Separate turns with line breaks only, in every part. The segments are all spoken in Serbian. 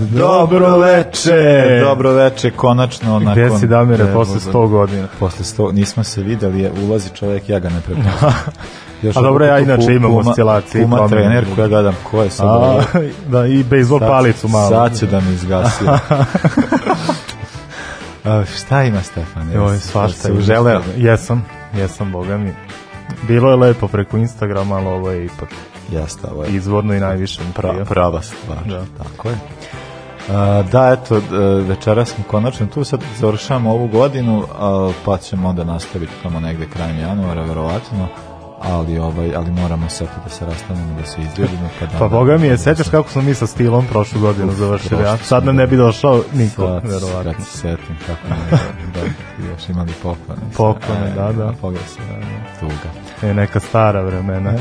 Dobro veče.
Dobro veče, konačno nakon...
Gde si Damire posle 100 godina?
Posle 100, nismo se videli, je, ulazi čovjek, ja ga ne prepoznam. Još
A dobro, ja inače imam oscilacije
Puma
promene.
trener koja gledam ko je sad
A, da, i bejzbol palicu malo.
Sad će da me izgasi. A, šta ima Stefan?
Joj, svašta.
Uželeo.
Jesam, jesam, boga mi. Bilo je lepo preko Instagrama, ali ovo je ipak
Jeste, ovo je
izvorno i najviše mi
pra, prava stvar.
Da.
Tako je. Da, eto, d- večeras smo konačno tu, sad završavamo ovu godinu, pa ćemo onda nastaviti tamo negde krajem januara, verovatno, ali ovaj ali moramo sad da se rastanemo da se izvedimo pa da
Pa boga mi je, sećaš kako smo mi sa stilom prošlu godinu
Uf,
završili, a
prošli
sad nam ne bi došao niko,
Sad,
verovatno.
kad se setim kako ne, da, da, još imali poklone.
Poklone, da, da.
Pogled se, tuga.
E, neka stara vremena.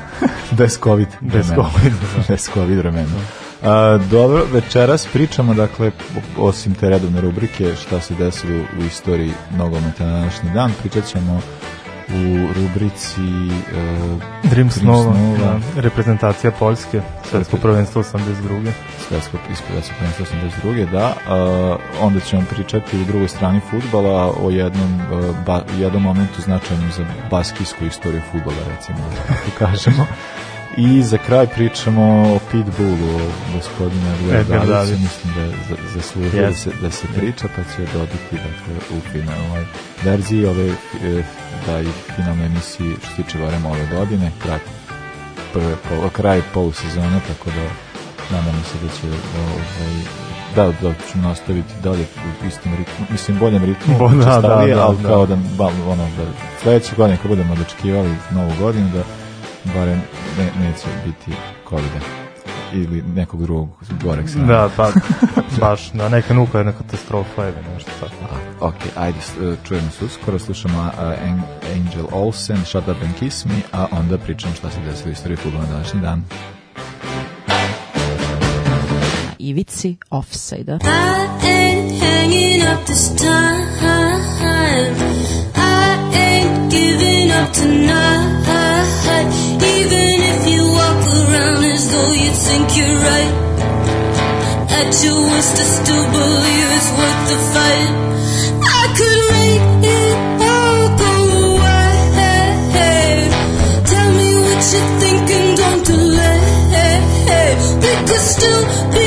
Bez COVID
Bez
vremena.
COVID,
Bez COVID vremena. A, dobro, večeras pričamo, dakle, osim te redovne rubrike šta se desilo u istoriji nogometa na današnji dan, pričat ćemo u rubrici uh,
Dream Snova,
Snova.
da, reprezentacija Poljske, svetsko prvenstvo 82.
Svetsko su 82. da. Uh, onda ćemo pričati u drugoj strani futbala o jednom, uh, ba, jednom momentu značajnom za baskijsku istoriju futbala, recimo, da kažemo. I za kraj pričamo o Pitbullu, o gospodinu Edgar
Davids.
mislim da je za- zaslužio da
Yes.
se, da se priča, pa će dobiti dakle, u finalnoj verziji ove, e, da i finalnoj emisiji što se tiče barem ove godine, kraj, prve, pol, kraj polusezone, tako da nadamo se da će ovaj, da, da ćemo nastaviti dalje u istom ritmu, mislim boljem ritmu,
Bo- da, da, da,
ali
da.
kao da, ba, ono, da sledeće godine kad budemo dočekivali novu godinu, da barem ne, neće biti covid ili nekog drugog goreg srana.
Da, pa, baš, da, neka nuklearna katastrofa ili nešto tako.
A, ok, ajde, e, čujemo se uskoro, slušamo uh, Angel Olsen, Shut Up and Kiss Me, a onda pričamo šta se desilo u istoriji futbola na današnji dan.
Na ivici offside-a.
I ain't hanging up this time. Tonight. Even if you walk around as though you think you're right. At your worst, I still believe it's worth the fight. I could make it all go away. Tell me what you're thinking, don't delay. We could still be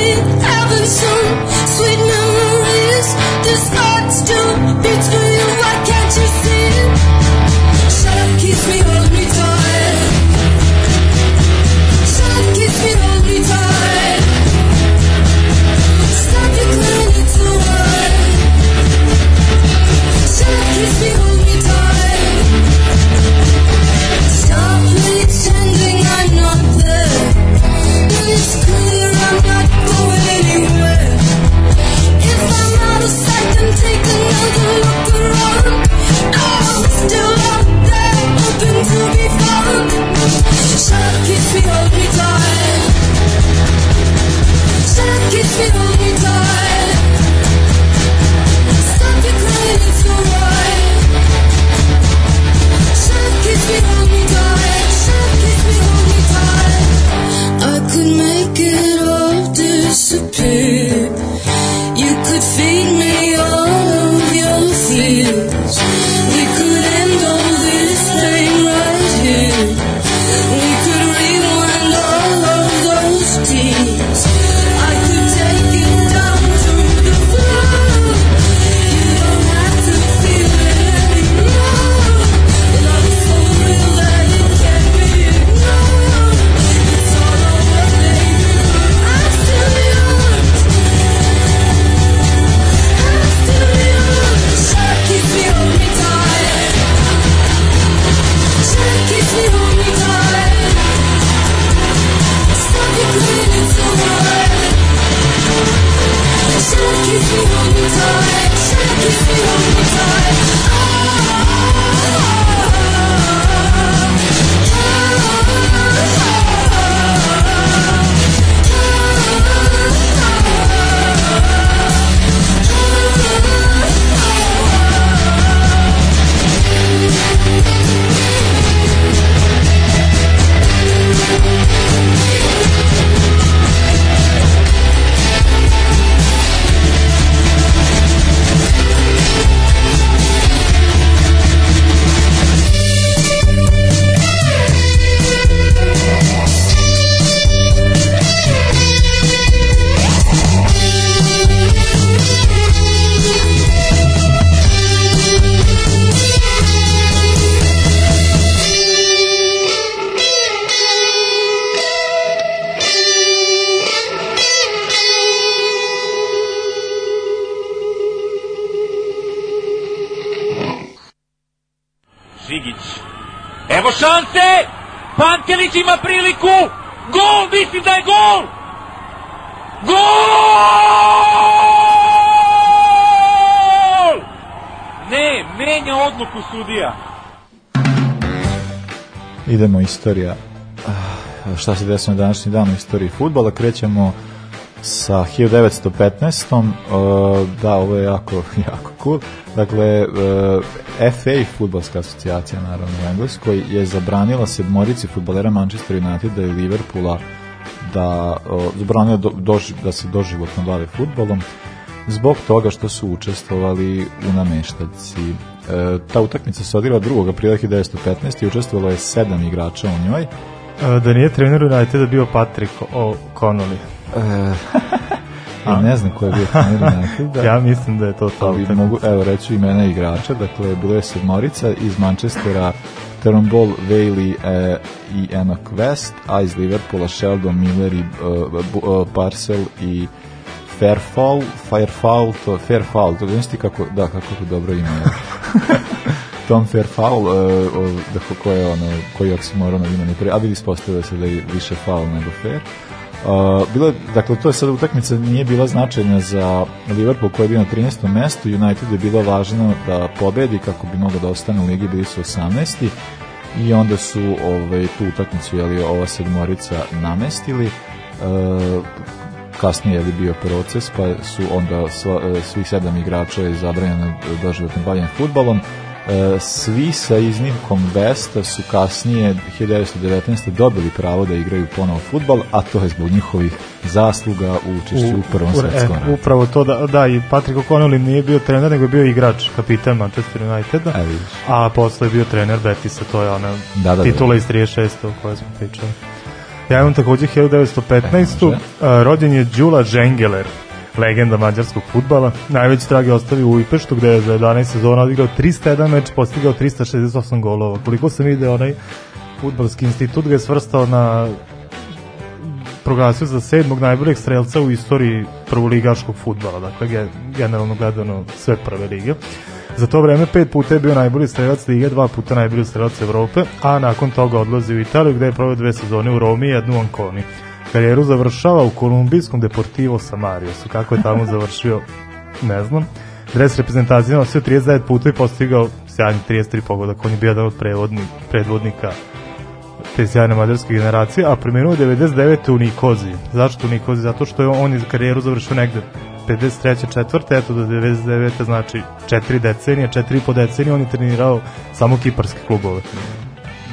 odluku sudija.
Idemo istorija. Ah, Šta se desilo na današnji dan u istoriji futbala? Krećemo sa 1915. Uh, da, ovo je jako, jako cool. Dakle, uh, FA, futbalska asocijacija, naravno u Engleskoj, je zabranila sedmorici futbolera Manchester Uniteda i Liverpoola da zabranila do, doži, da se doživotno bave futbolom zbog toga što su učestvovali u nameštaljci. E, ta utakmica se odigrala 2. aprila 1915 i učestvovalo je sedam igrača u njoj.
E, Da nije trener Uniteda bio Patrick O'Connolly.
E, ja ne znam ko je bio trener Uniteda.
Ja mislim da je to to.
ali mogu, evo reći imena igrača, dakle bilo je sedmorica iz Manchestera Turnbull, Bailey e, i Enoch West, a iz Liverpoola Sheldon Miller i uh, Parcel i Fairfall, Fairfall, to Fairfall, to znaš ti kako, da, kako to dobro ime. Tom Fairfall, uh, da, ko je ono, koji oksimoron ima ne a vidi ispostavio se da je više foul nego fair. Uh, bilo je, dakle, to je sada utakmica nije bila značajna za Liverpool koji je bio na 13. mestu, United je bilo važno da pobedi kako bi mogao da ostane u ligi, bili su 18. i onda su ovaj, tu utakmicu jeli, ova sedmorica namestili uh, kasnije je bio proces pa su onda sva, e, svih sedam igrača je zabranjeno doživotno bavljanje futbalom E, svi sa iznimkom Vesta su kasnije 1919. dobili pravo da igraju ponovo futbal, a to je zbog njihovih zasluga u učešću u, prvom
u-
svetskom
e,
ratu.
Upravo to da, da i Patrick O'Connell nije bio trener, nego je bio igrač, kapitan Manchester Uniteda,
E, vidiš.
a posle je bio trener Betisa, to je ona
Da, da, da.
titula iz 36. o kojoj smo pričali. Ja imam takođe 1915.
može.
a, rođen je Đula Džengeler, legenda mađarskog futbala. Najveći trag je ostavio u Ujpeštu, gde je za 11 sezona odigrao 301 meč, postigao 368 golova. Koliko sam vidio, onaj futbalski institut ga je svrstao na proglasio za sedmog najboljeg strelca u istoriji prvoligaškog futbala, dakle ge- generalno gledano sve prve lige. Za to vreme pet puta je bio najbolji strelac lige, dva puta najbolji strelac Evrope, a nakon toga odlazi u Italiju gde je proveo dve sezone u Romi i jednu u Anconi. Karijeru završava u kolumbijskom Deportivo Samariosu. Kako je tamo završio, ne znam. Dres reprezentacije nosio 39 puta i postigao sjajnih 33 pogodak. On je bio jedan od predvodnika te sjajne mađarske generacije, a preminuo je 99. u Nikozi. Zašto u Nikozi? Zato što je on iz karijeru završio negde 53. četvrte, eto do 99. znači 4 decenije, 4 i po decenije, on je trenirao samo kiparske klubove.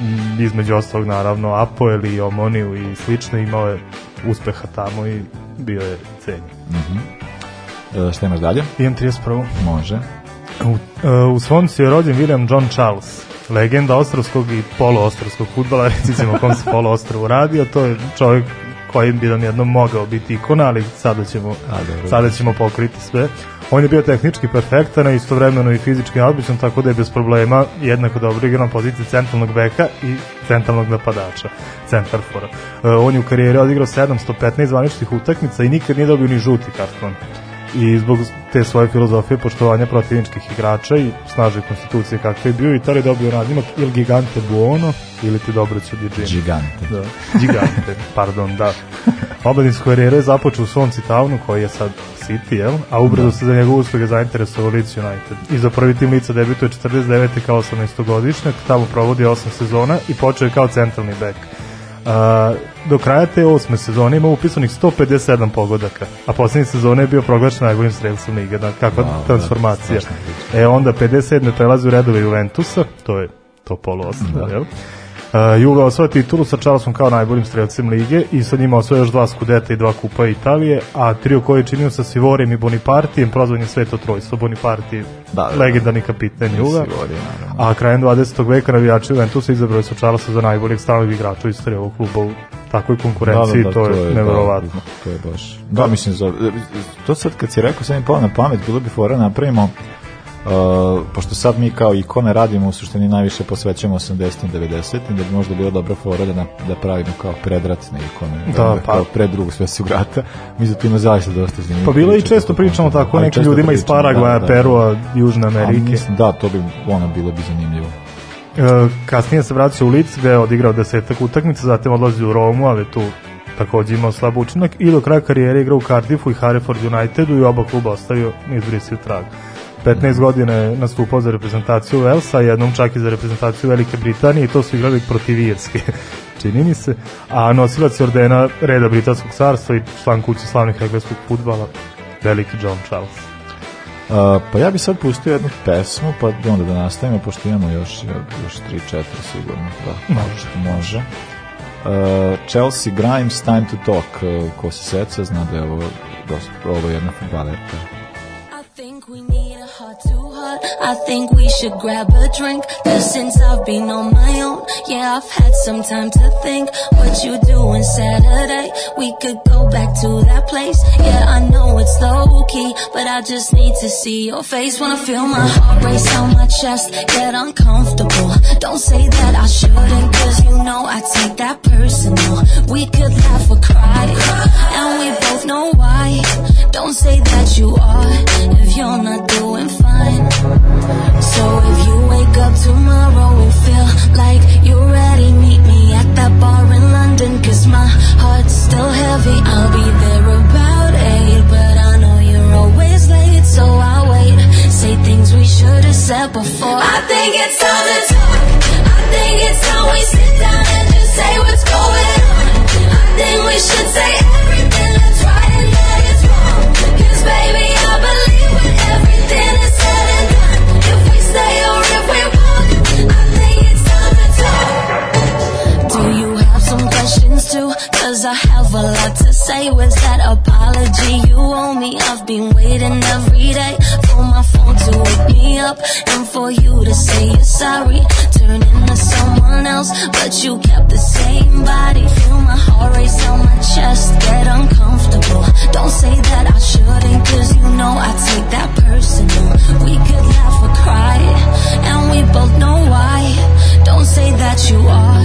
Mm, Između ostalog, naravno, Apoel i Omoniju i slično, imao je uspeha tamo i bio je cenjen.
E, šta imaš dalje?
Imam 31.
Može.
U, e, u Svoncu je rođen William John Charles, legenda ostrovskog i poluostrovskog futbala, reći ćemo o kom se poluostrovu radi, a to je čovjek koji bi nam jednom mogao biti ikona, ali sada ćemo,
A, dobro.
sada ćemo pokriti sve. On je bio tehnički perfektan, a istovremeno i fizički odličan, tako da je bez problema jednako dobro igrao na poziciji centralnog beka i centralnog napadača, centarfora. E, on je u karijeri odigrao 715 zvaničnih utakmica i nikad nije dobio ni žuti karton i zbog te svoje filozofije poštovanja protivničkih igrača i snažne konstitucije kakve je bio Italija dobio nadimak Il Gigante Buono ili ti dobro ću Digini.
Gigante.
Da, Gigante, pardon, da. Omladinsku karijeru je započeo u Swansea Townu, koji je sad City, jel? A ubrzo se za njegov usluge zainteresovao Leeds United. I za prvi tim lica debituje 49. kao 18-godišnjak, tamo provodi 8 sezona i počeo je kao centralni bek. A, do kraja te osme sezone ima upisanih 157 pogodaka, a poslednje sezone je bio proglašen najboljim strelcem lige, da, kakva
Wow, da,
transformacija.
priča.
E onda 57. prelazi u redove Juventusa, to je to polo osnova,
Da.
jel? Uh, Juve osvoja titulu sa Charlesom kao najboljim strelcem lige i sa njima osvoja još dva skudeta i dva kupa Italije, a trio koji je činio sa Sivorijem i Bonipartijem prozvan je sveto trojstvo. Boniparti,
Da, da, da.
legendarni kapiten Juve.
Sivori.
A krajem 20. veka navijači Juventusa izabrali su Charlesa za najboljeg stranog igrača u istoriji ovog kluba u takvoj konkurenciji, to je neverovatno.
Da, to je baš. Da, mislim, za, to sad kad si rekao, sad mi palo na pamet, bilo bi fora da napravimo Uh, pošto sad mi kao ikone radimo u suštini najviše posvećujemo 80-im 90-im da bi možda bilo dobra fora da, da pravimo kao predratne ikone
Da,
onda
pa-
kao pred drugog svetskog rata mi za to ima zaista dosta zanimljivih
Pa bilo i često pričamo tako nekim ljudima iz
pričamo,
Paragvaja,
da, da, da.
Perua, Južne Amerike.
mislim, da, to bi ono bilo bi zanimljivo
E, kasnije se vraća u Leeds gde je odigrao desetak utakmica, zatim odlazi u Romu, ali tu takođe imao slab učinak i do kraja karijere igrao u Cardiffu i Hereford Unitedu i oba kluba ostavio izbrisio trag. 15 godina je nastupao za reprezentaciju Velsa, jednom čak i za reprezentaciju Velike Britanije i to su igrali protiv Irske, čini mi se, a nosilac je ordena reda Britanskog carstva i član kuće slavnih engleskog futbala, veliki John Charles.
Uh, pa ja bi sad pustio jednu pesmu, pa onda da nastavimo, pošto imamo još, još 3-4 sigurno. Da, može. Može. Uh, Chelsea Grimes, Time to Talk, uh, ko se seca, zna da je ovo, dosta, ovo je jedna futbalerka.
I think we should grab a drink. Cause since I've been on my own, yeah, I've had some time to think. What you doing Saturday? We could go back to that place. Yeah, I know it's low key, but I just need to see your face. Wanna feel my heart race on my chest, get uncomfortable. Don't say that I shouldn't, cause you know I take that personal. We could laugh or cry, and we both know why. Don't say that you are if you're not doing fine. So if you wake up tomorrow and feel like you're ready, meet me at that bar in London. Cause my heart's still heavy. I'll be there about eight, but I know you're always late, so I'll wait. Say things we should have said before. I think it's and for you to say you're sorry. Turn into someone else, but you kept the same body. Feel my heart race on my chest, get uncomfortable. Don't say that I shouldn't, cause you know I take that personal. We could laugh or cry, and we both know why. Don't say that you are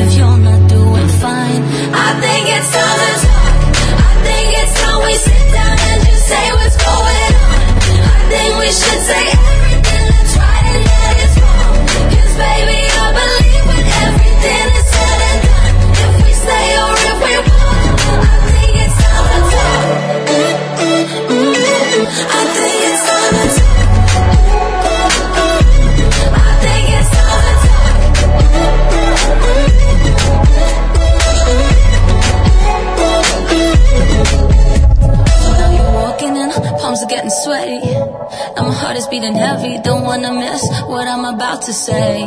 if you're not doing fine. I think it's time to talk. I think it's time we sit down and just say what's going on. I think we should say everything beating heavy. Don't wanna miss what I'm about to say.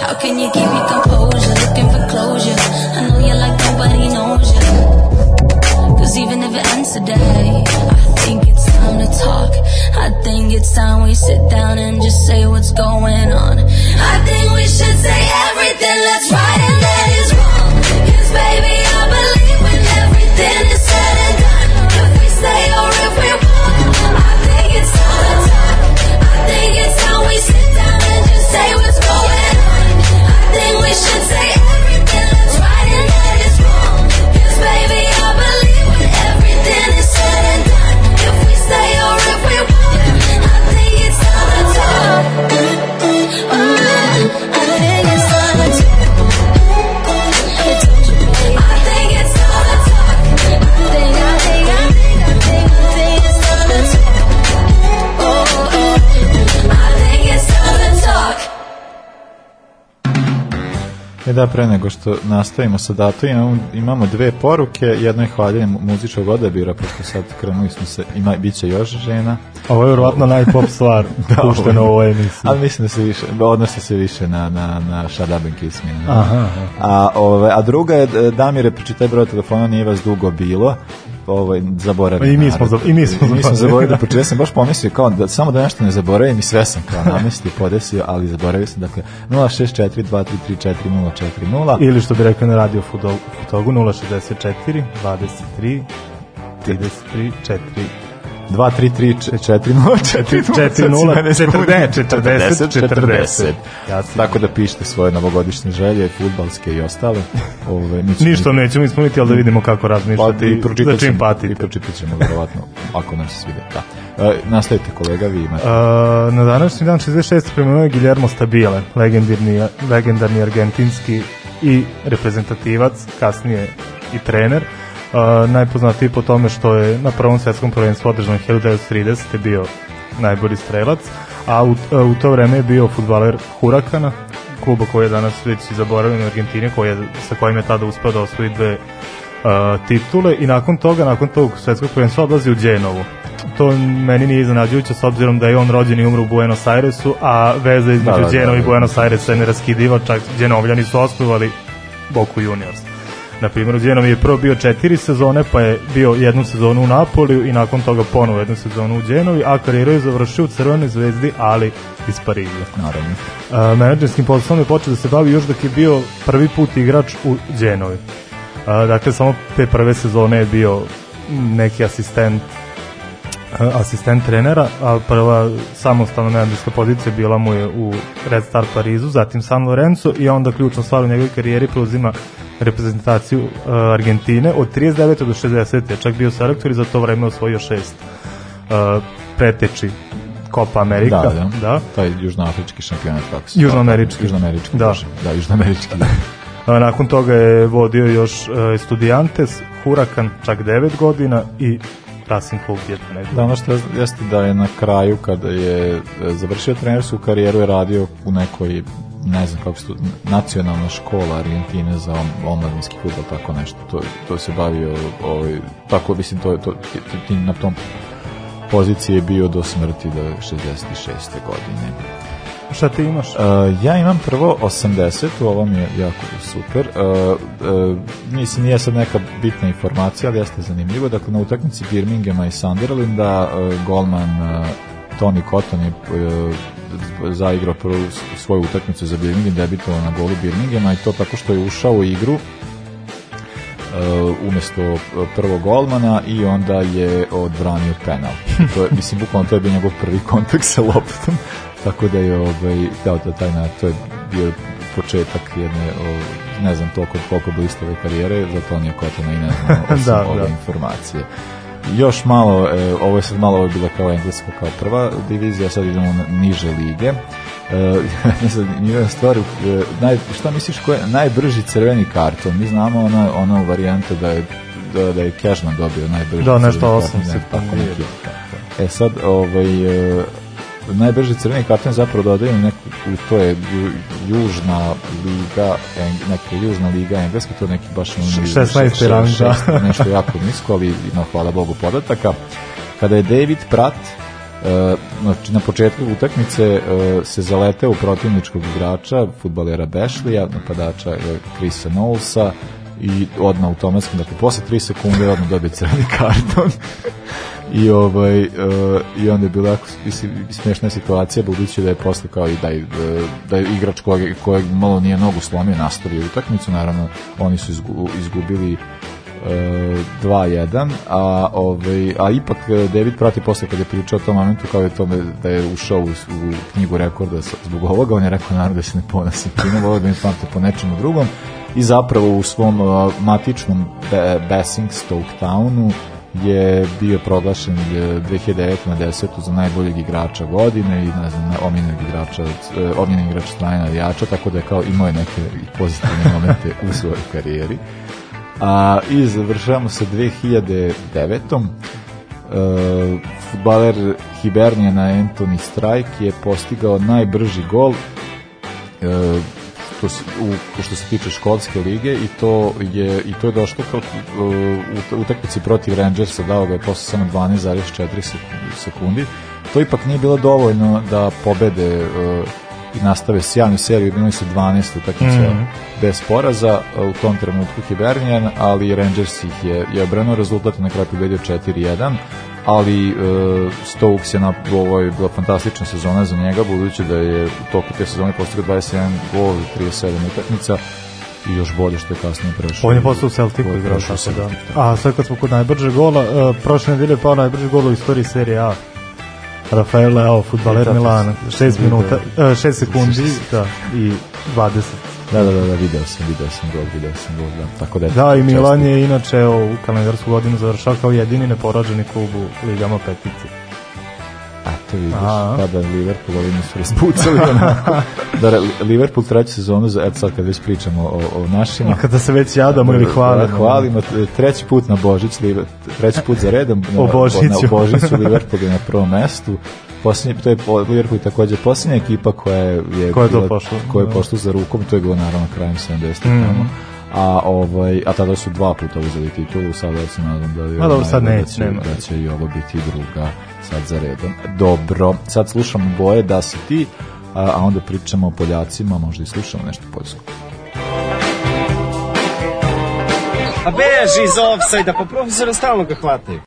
How can you keep your composure? Looking for closure. I know you like nobody knows you. Cause even if it ends today, I think it's time to talk. I think it's time we sit down and just say what's going on. I think we should say everything that's right and that is wrong. Cause baby,
da, pre nego što nastavimo sa datom, imamo, imamo dve poruke, jedno je hvaljenje mu- muzičkog odabira, pošto sad krenuli smo se, ima, bit će još žena,
Ovo je vjerovatno najpop stvar puštena u ovoj emisiji.
ali mislim da se više, odnosi se više na, na, na Shut Up and Kiss Me.
Aha, aha.
A, ove, a druga je, e, Damire, pročitaj broj telefona, nije vas dugo bilo, ovaj zaboravim.
I mi smo za- i mi smo
I mi smo
zaboravili.
da počeo sam baš pomislio kao da samo da nešto ne zaboravim i sve sam kao namestio, podesio, ali zaboravio sam dakle 064234040
Ili što bi rekao na radio Futogu 064 23 33 4
2, 3, 3, 4, 0, 4, 0,
4, 0, 40, 40, 40.
Jasno. Tako da pišite svoje novogodišnje želje, futbalske i ostale. Ove, mi
Ništa nećemo ispuniti, ali da vidimo kako
Pa,
razmišljate
i
za čim
ćemo, i
patite.
pročitat ćemo verovatno, ako nam se svide. Da. E, nastavite kolega, vi imate.
A, na današnji dan 66. preminuo je Guillermo Stabile, legendarni, legendarni argentinski i reprezentativac, kasnije i trener. A, najpoznatiji po tome što je na prvom svetskom prvenstvu održanom 1930. bio najbolji strelac, a u, a u to vreme je bio futbaler Hurakana, kluba koji je danas već i zaboravljen u Argentini, koji je, sa kojim je tada uspeo da osvoji dve uh, titule i nakon toga, nakon tog svetskog prvenstva odlazi u Dženovu. To meni nije iznenađujuće s obzirom da je on rođen i umro u Buenos Airesu, a veza između
Da, da, da,
Dženova i
da.
Buenos Airesa je neraskidiva, čak Dženovljani su osnovali Boku Juniors. Na primjer, u Dženovi je prvo bio četiri sezone, pa je bio jednu sezonu u Napoliju i nakon toga ponovo jednu sezonu u Dženovi, a karijeru je završio u Crvenoj zvezdi, ali iz Pariza.
Naravno.
Uh, menadžerskim poslom je počeo da se bavi još dok je bio prvi put igrač u Dženovi. Uh, dakle, samo te prve sezone je bio neki asistent asistent trenera, a prva samostalna menadžerska pozicija bila mu je u Red Star Parizu, zatim San Lorenzo i onda ključna stvar u njegovoj karijeri preuzima reprezentaciju uh, Argentine od 39. do 60. je čak bio selektor i za to vreme osvojio šest uh, preteči Copa Amerika.
Da, da.
da.
Taj južnoafrički šampionat, kako se
Južnoamerički.
Južnoamerički,
Da.
Da, južnoamerički. Da.
Nakon toga je vodio još uh, Estudiantes, Huracan čak 9 godina i Racing Club 11
Da, ono što je- jeste da je na kraju kada je e, završio trenersku karijeru je radio u nekoj ne znam kako se to, nacionalna škola Argentine za om, omladinski futbol, tako nešto. To, to se bavio, ovaj, tako mislim, to, to, ti, na tom poziciji je bio do smrti do 66. godine.
Šta ti imaš?
Uh, ja imam prvo 80, ovo mi je jako super. Uh, uh, mislim, nije sad neka bitna informacija, ali jeste zanimljivo. Dakle, na utakmici Birminghama i Sunderlanda uh, golman uh, Tony Cotton je uh, zaigrao prvu svoju utakmicu za Birmingham, debitovao na golu Birminghama i to tako što je ušao u igru uh, umesto prvog golmana i onda je odbranio penal. To je, mislim, bukvalno to je bio njegov prvi kontakt sa loptom, tako da je ovaj, dao da taj na, to je bio početak jedne, o, ne znam toliko koliko blistave karijere, za to nije Kotona i ne znam, osim
Da,
ove
da.
informacije. Još malo, e, ovo je sad malo ovo je bila kao engleska kao prva divizija, sad idemo na niže lige. E, stvar, e, naj, šta misliš ko je najbrži crveni karton? Mi znamo ona, ona varijanta da je da, da je Cashman dobio najbrži
Da, nešto
crveni
osam
karton, ne, tako
sekundi.
neki. E sad, ovaj, e, najbrži crveni karton zapravo dodaju neku, to je ju, južna liga, eng, neka južna liga engleska, to je neki baš ono,
16. rang, da.
nešto jako nisko, ali ima, hvala Bogu, podataka. Kada je David Pratt e, znači na početku utakmice e, se zaleteo u protivničkog igrača, futbalera Bešlija, napadača e, Chrisa Knowlesa i odmah automatski, dakle posle 3 sekunde odmah dobije crveni karton i ovaj e, i onda je bila jako smiješna situacija budući da je posle kao i da je, e, da je igrač kojeg, kojeg malo nije nogu slomio nastavio utakmicu naravno oni su izgu, izgubili e, 2-1 a ovaj a ipak David prati posle kad je pričao o tom momentu kao je tome da je ušao u, u knjigu rekorda zbog ovoga on je rekao naravno da se ne ponosi time volio da mi pamte po nečemu drugom i zapravo u svom uh, matičnom Be Basingstoke Townu je bio proglašen e, 2009 na 10 za najboljeg igrača godine i ne znam, omiljenog igrača, e, omiljenog igrača strane navijača, tako da je kao imao je neke pozitivne momente u svojoj karijeri. A, I završavamo sa 2009 uh, futbaler Hibernijana Anthony Strike je postigao najbrži gol uh, što se, u, što se tiče školske lige i to je i to je došlo kao, uh, u utakmici protiv Rangersa dao ga je posle samo 12,4 sekundi- to ipak nije bilo dovoljno da pobede uh, i nastave sjajnu seriju, imali su 12 utakmica
Mhm.
bez poraza uh, u tom trenutku Hibernian, ali Rangers ih je, je obrano rezultat na kraju pobedio 4-1 ali uh, Stokes je na ovo je bila fantastična sezona za njega budući da je u toku te sezone postigao 21 gol i 37 utakmica i još bolje što je kasnije prešao.
On je postao u Celticu igrao tako da.
Celtic,
A sad kad smo kod najbržeg gola, uh, prošle nedelje je pao najbrži gol u istoriji serije A. Rafael Leao, futbaler
Kako
Milana,
se-
6
video.
minuta, 6 sekundi, da, i 20.
Da, da, da, da, video sam, video sam gol, video sam gol, da. Tako da,
Da, i Milan je inače u kalendarsku godinu završao kao jedini neporaženi klub u ligama petice.
A to vidiš,
A.
pa da Liverpool ovi nisu raspucali onako. Da, Li- Liverpool treću sezonu, za, eto sad kad već pričamo o, o našima.
Kada se već jadamo ili hvalimo.
Da, hvalimo, t- treći put na Božić, treći put za redom. na-
O Božiću.
Na, Božiću Liverpool je na prvom mestu. Posljednji, to je po- Liverpool takođe posljednja ekipa koja je, je
Koja je
bila-
pošla.
koja je
Da.
pošla za rukom, to je bilo naravno krajem 70.
Mhm.
tamo. A ovaj a tada su dva puta uzeli titulu, sada se nadam da je
Ma dobro, sad neće,
da će,
nema.
da će i ovo biti druga sad za redom. Dobro, sad slušamo boje da si ti, a, a onda pričamo o Poljacima, možda i slušamo nešto poljsko.
A beži iz offside-a, pa profesora stalno ga hvataju.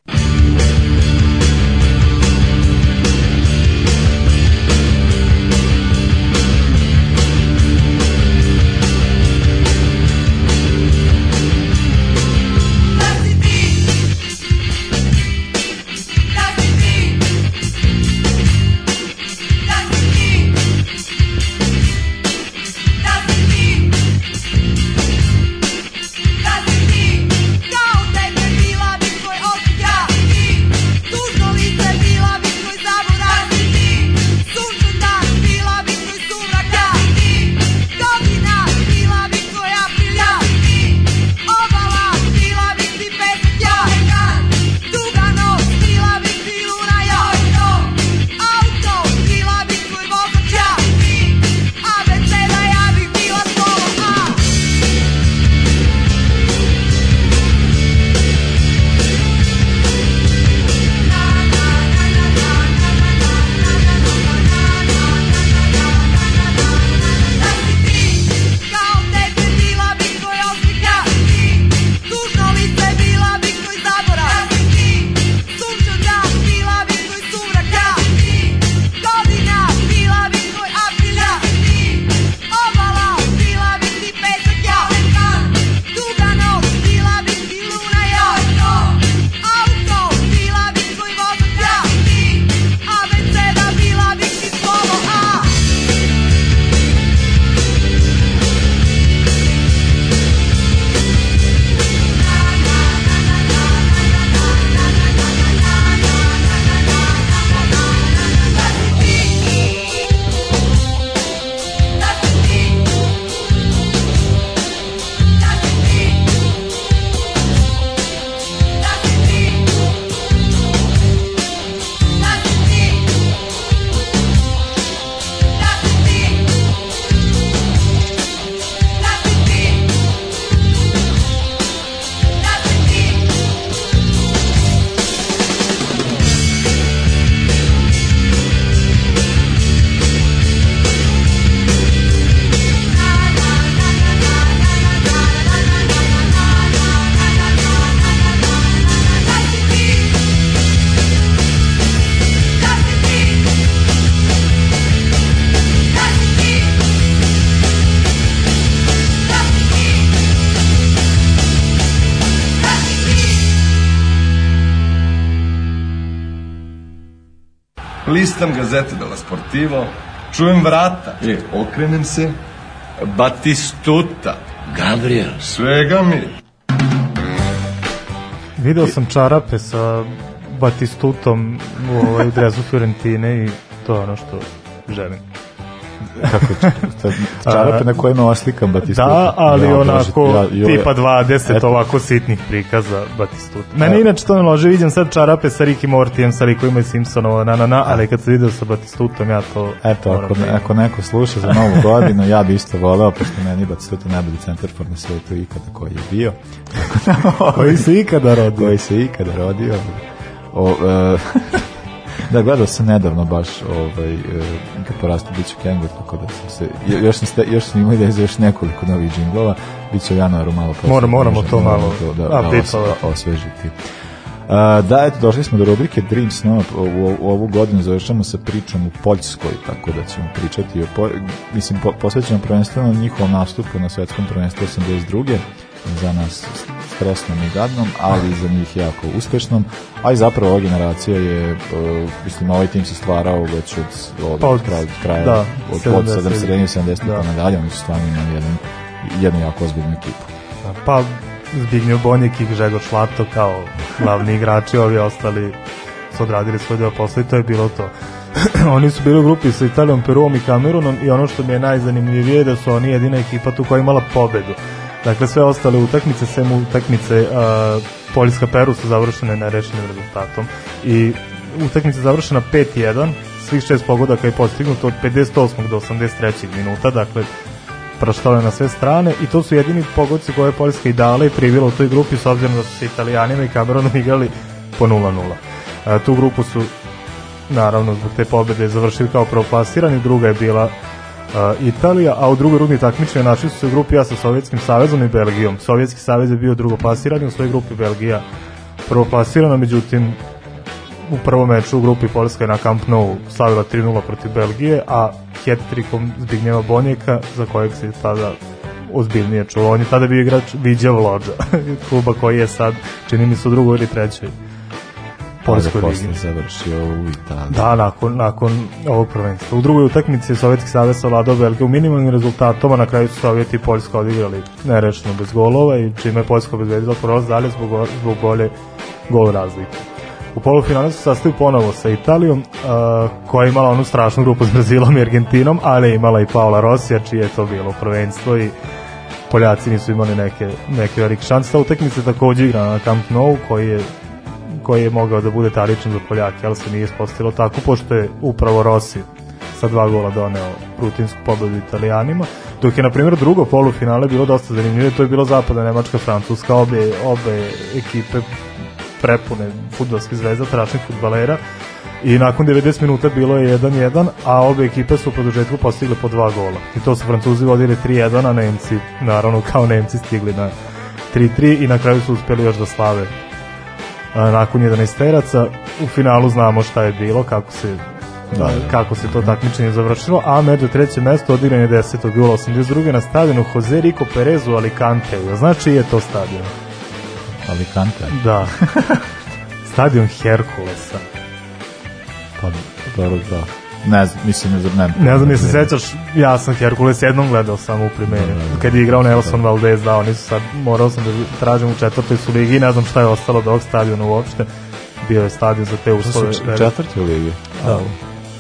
Listam gazete della Sportivo, čujem vrata, e, okrenem se, Batistuta,
Gabriel.
svega mi.
Video sam čarape sa Batistutom u ovaj dresu Fiorentine i to je ono što želim.
Kako čarape na kojima oslikam Batistuta.
Da, ali
Ja,
onako
ja- joj,
tipa 20
Eto.
ovako sitnih prikaza Batistuta. Mene inače to ne lože, vidim sad čarape sa Ricky Mortijem, sa likovima iz Simpsonova, na, na, na, ali kad se video sa Batistutom, ja to...
Eto, ako,
da imam.
ako neko sluša za novu godinu, ja bi isto voleo, pošto meni Batistuta najbolji centarfor na svetu ikada koji je bio.
Koji se ikada rodio.
koji se ikada rodio. O, e, da, gledao sam nedavno baš ovaj, e, kad porastu bit ću Kengur, tako da sam se, jo- još sam, ste, još sam imao ideju za još nekoliko novih džinglova, bit će u januaru malo posle.
Moramo- moramo to malo
da, da, da, os- osvežiti. A, da, eto, došli smo do rubrike Dream Snow, u, u, u ovu godinu završamo sa pričom u Poljskoj, tako da ćemo pričati o, po, mislim, po, posvećamo prvenstveno njihovom nastupu na svetskom prvenstvu 82 za nas stresnom i gadnom, ali za njih jako uspešnom, a i zapravo ova generacija je, uh, mislim, ovaj tim se stvarao već od, od,
Pa od-
kraja, kraja
da,
od,
70.
od 70. 70.
Da.
pa nadalje, oni su stvarno imali jedan, jednu jako ozbiljnu ekipu.
Pa Zbignjev Bonjek i Žegor Šlato kao glavni igrači, ovi ostali su odradili svoj deo posla i to je bilo to. oni su bili u grupi sa Italijom, Peruom i Kamerunom i ono što mi je najzanimljivije je da su oni jedina ekipa tu koja je imala pobedu. Dakle, sve ostale utakmice, sem utakmice uh, Poljska-Peru su završene nerešenim rezultatom i utakmica završena 5-1, svih šest pogodaka je postignuto od 58. do 83. minuta, dakle praštale na sve strane i to su jedini pogodci koje je Poljska i dala i privila u toj grupi s obzirom da su se Italijanima i Cameronom igrali po 0-0. E, tu grupu su naravno zbog te pobede završili kao prvoplasirani, druga je bila Italija, a u drugoj rundi takmičenja našli su se u grupi A sa Sovjetskim savezom i Belgijom. Sovjetski savez je bio drugoplasirani, u svojoj grupi Belgija prvoplasirana, međutim u prvom meču u grupi Poljska je na Camp Nou slavila 3-0 protiv Belgije, a hat-trikom Zbignjeva Bonjeka, za kojeg se tada ozbiljnije čuo. On je tada bio igrač Viđa Vlođa, kluba koji je sad, čini mi se u drugoj ili trećoj Poljskoj ligi.
završio u Italiji.
Da, nakon, nakon ovog prvenstva. U drugoj utakmici je Sovjetski savez savladao Belgiju u minimalnim rezultatom, a na kraju su Sovjeti i Poljska odigrali nerešeno bez golova i čime je Poljska obezbedila prolaz dalje zbog, zbog bolje gol razlike. U polufinalu se sastaju ponovo sa Italijom, uh, koja je imala onu strašnu grupu s Brazilom i Argentinom, ali je imala i Paola Rosija, čije je to bilo prvenstvo i Poljaci nisu imali neke, neke velike šanse. Ta utakmica je takođe igrana na Camp Nou, koji je koji je mogao da bude taričan za Poljake, ali se nije ispostavilo tako, pošto je upravo Rossi sa dva gola doneo rutinsku pobedu Italijanima, dok je, na primjer, drugo polufinale bilo dosta zanimljivo, to je bilo zapadna Nemačka, Francuska, obe, obe ekipe prepune futbolskih zvezda, strašnih futbalera, i nakon 90 minuta bilo je 1-1, a obe ekipe su u produžetku postigle po dva gola. I to su Francuzi vodili 3-1, a Nemci, naravno kao Nemci, stigli na 3-3 i na kraju su uspeli još da slave nakon 11 teraca. U finalu znamo šta je bilo, kako se da, kako se to takmičenje završilo, a među treće mesto odigran je 10. jula 82. na stadionu Jose Rico Perez u Alicante. Znači je to stadion.
Alicante.
Da. stadion Herkulesa.
Pa, dobro, da. Ne znam, mislim, ne znam, ne,
Ne znam, se sećaš, ja sam Herkules jednom gledao samo u primjeri. Kad je igrao Nelson Valdez, da, oni su sad, morao sam da tražim u četvrtoj su ligi, ne znam šta je ostalo od ovog stadiona uopšte. Bio je stadion za te uslove.
su č- četvrti u ligi.
Da.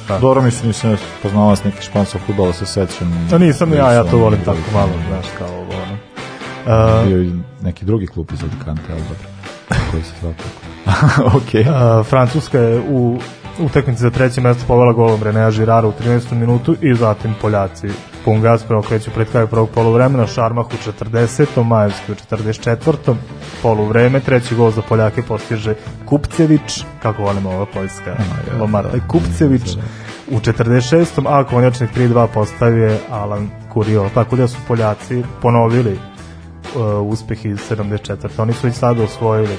Da. Dobro, mislim, nisam poznao vas neki španskog futbola, se sećam.
A nisam ja, ja to volim tako malo, znaš, kao ovo, ono. Uh,
Bio neki drugi klub iz Alicante, ali dobro. Koji se zvao tako. Okej.
Uh, Francuska je u utakmici za treće mesto povela golom Renea Žirara u 13. minutu i zatim Poljaci pun gas preokreću pred kraju prvog poluvremena, Šarmah u 40. Majevski u 44. poluvreme, treći gol za Poljake postiže Kupcević, kako volimo ova poljska lomata,
da.
Kupcević u 46. a konjačnik 3-2 postavio Alan Kurio, tako da su Poljaci ponovili uh, uspeh iz 74. Oni su već sada osvojili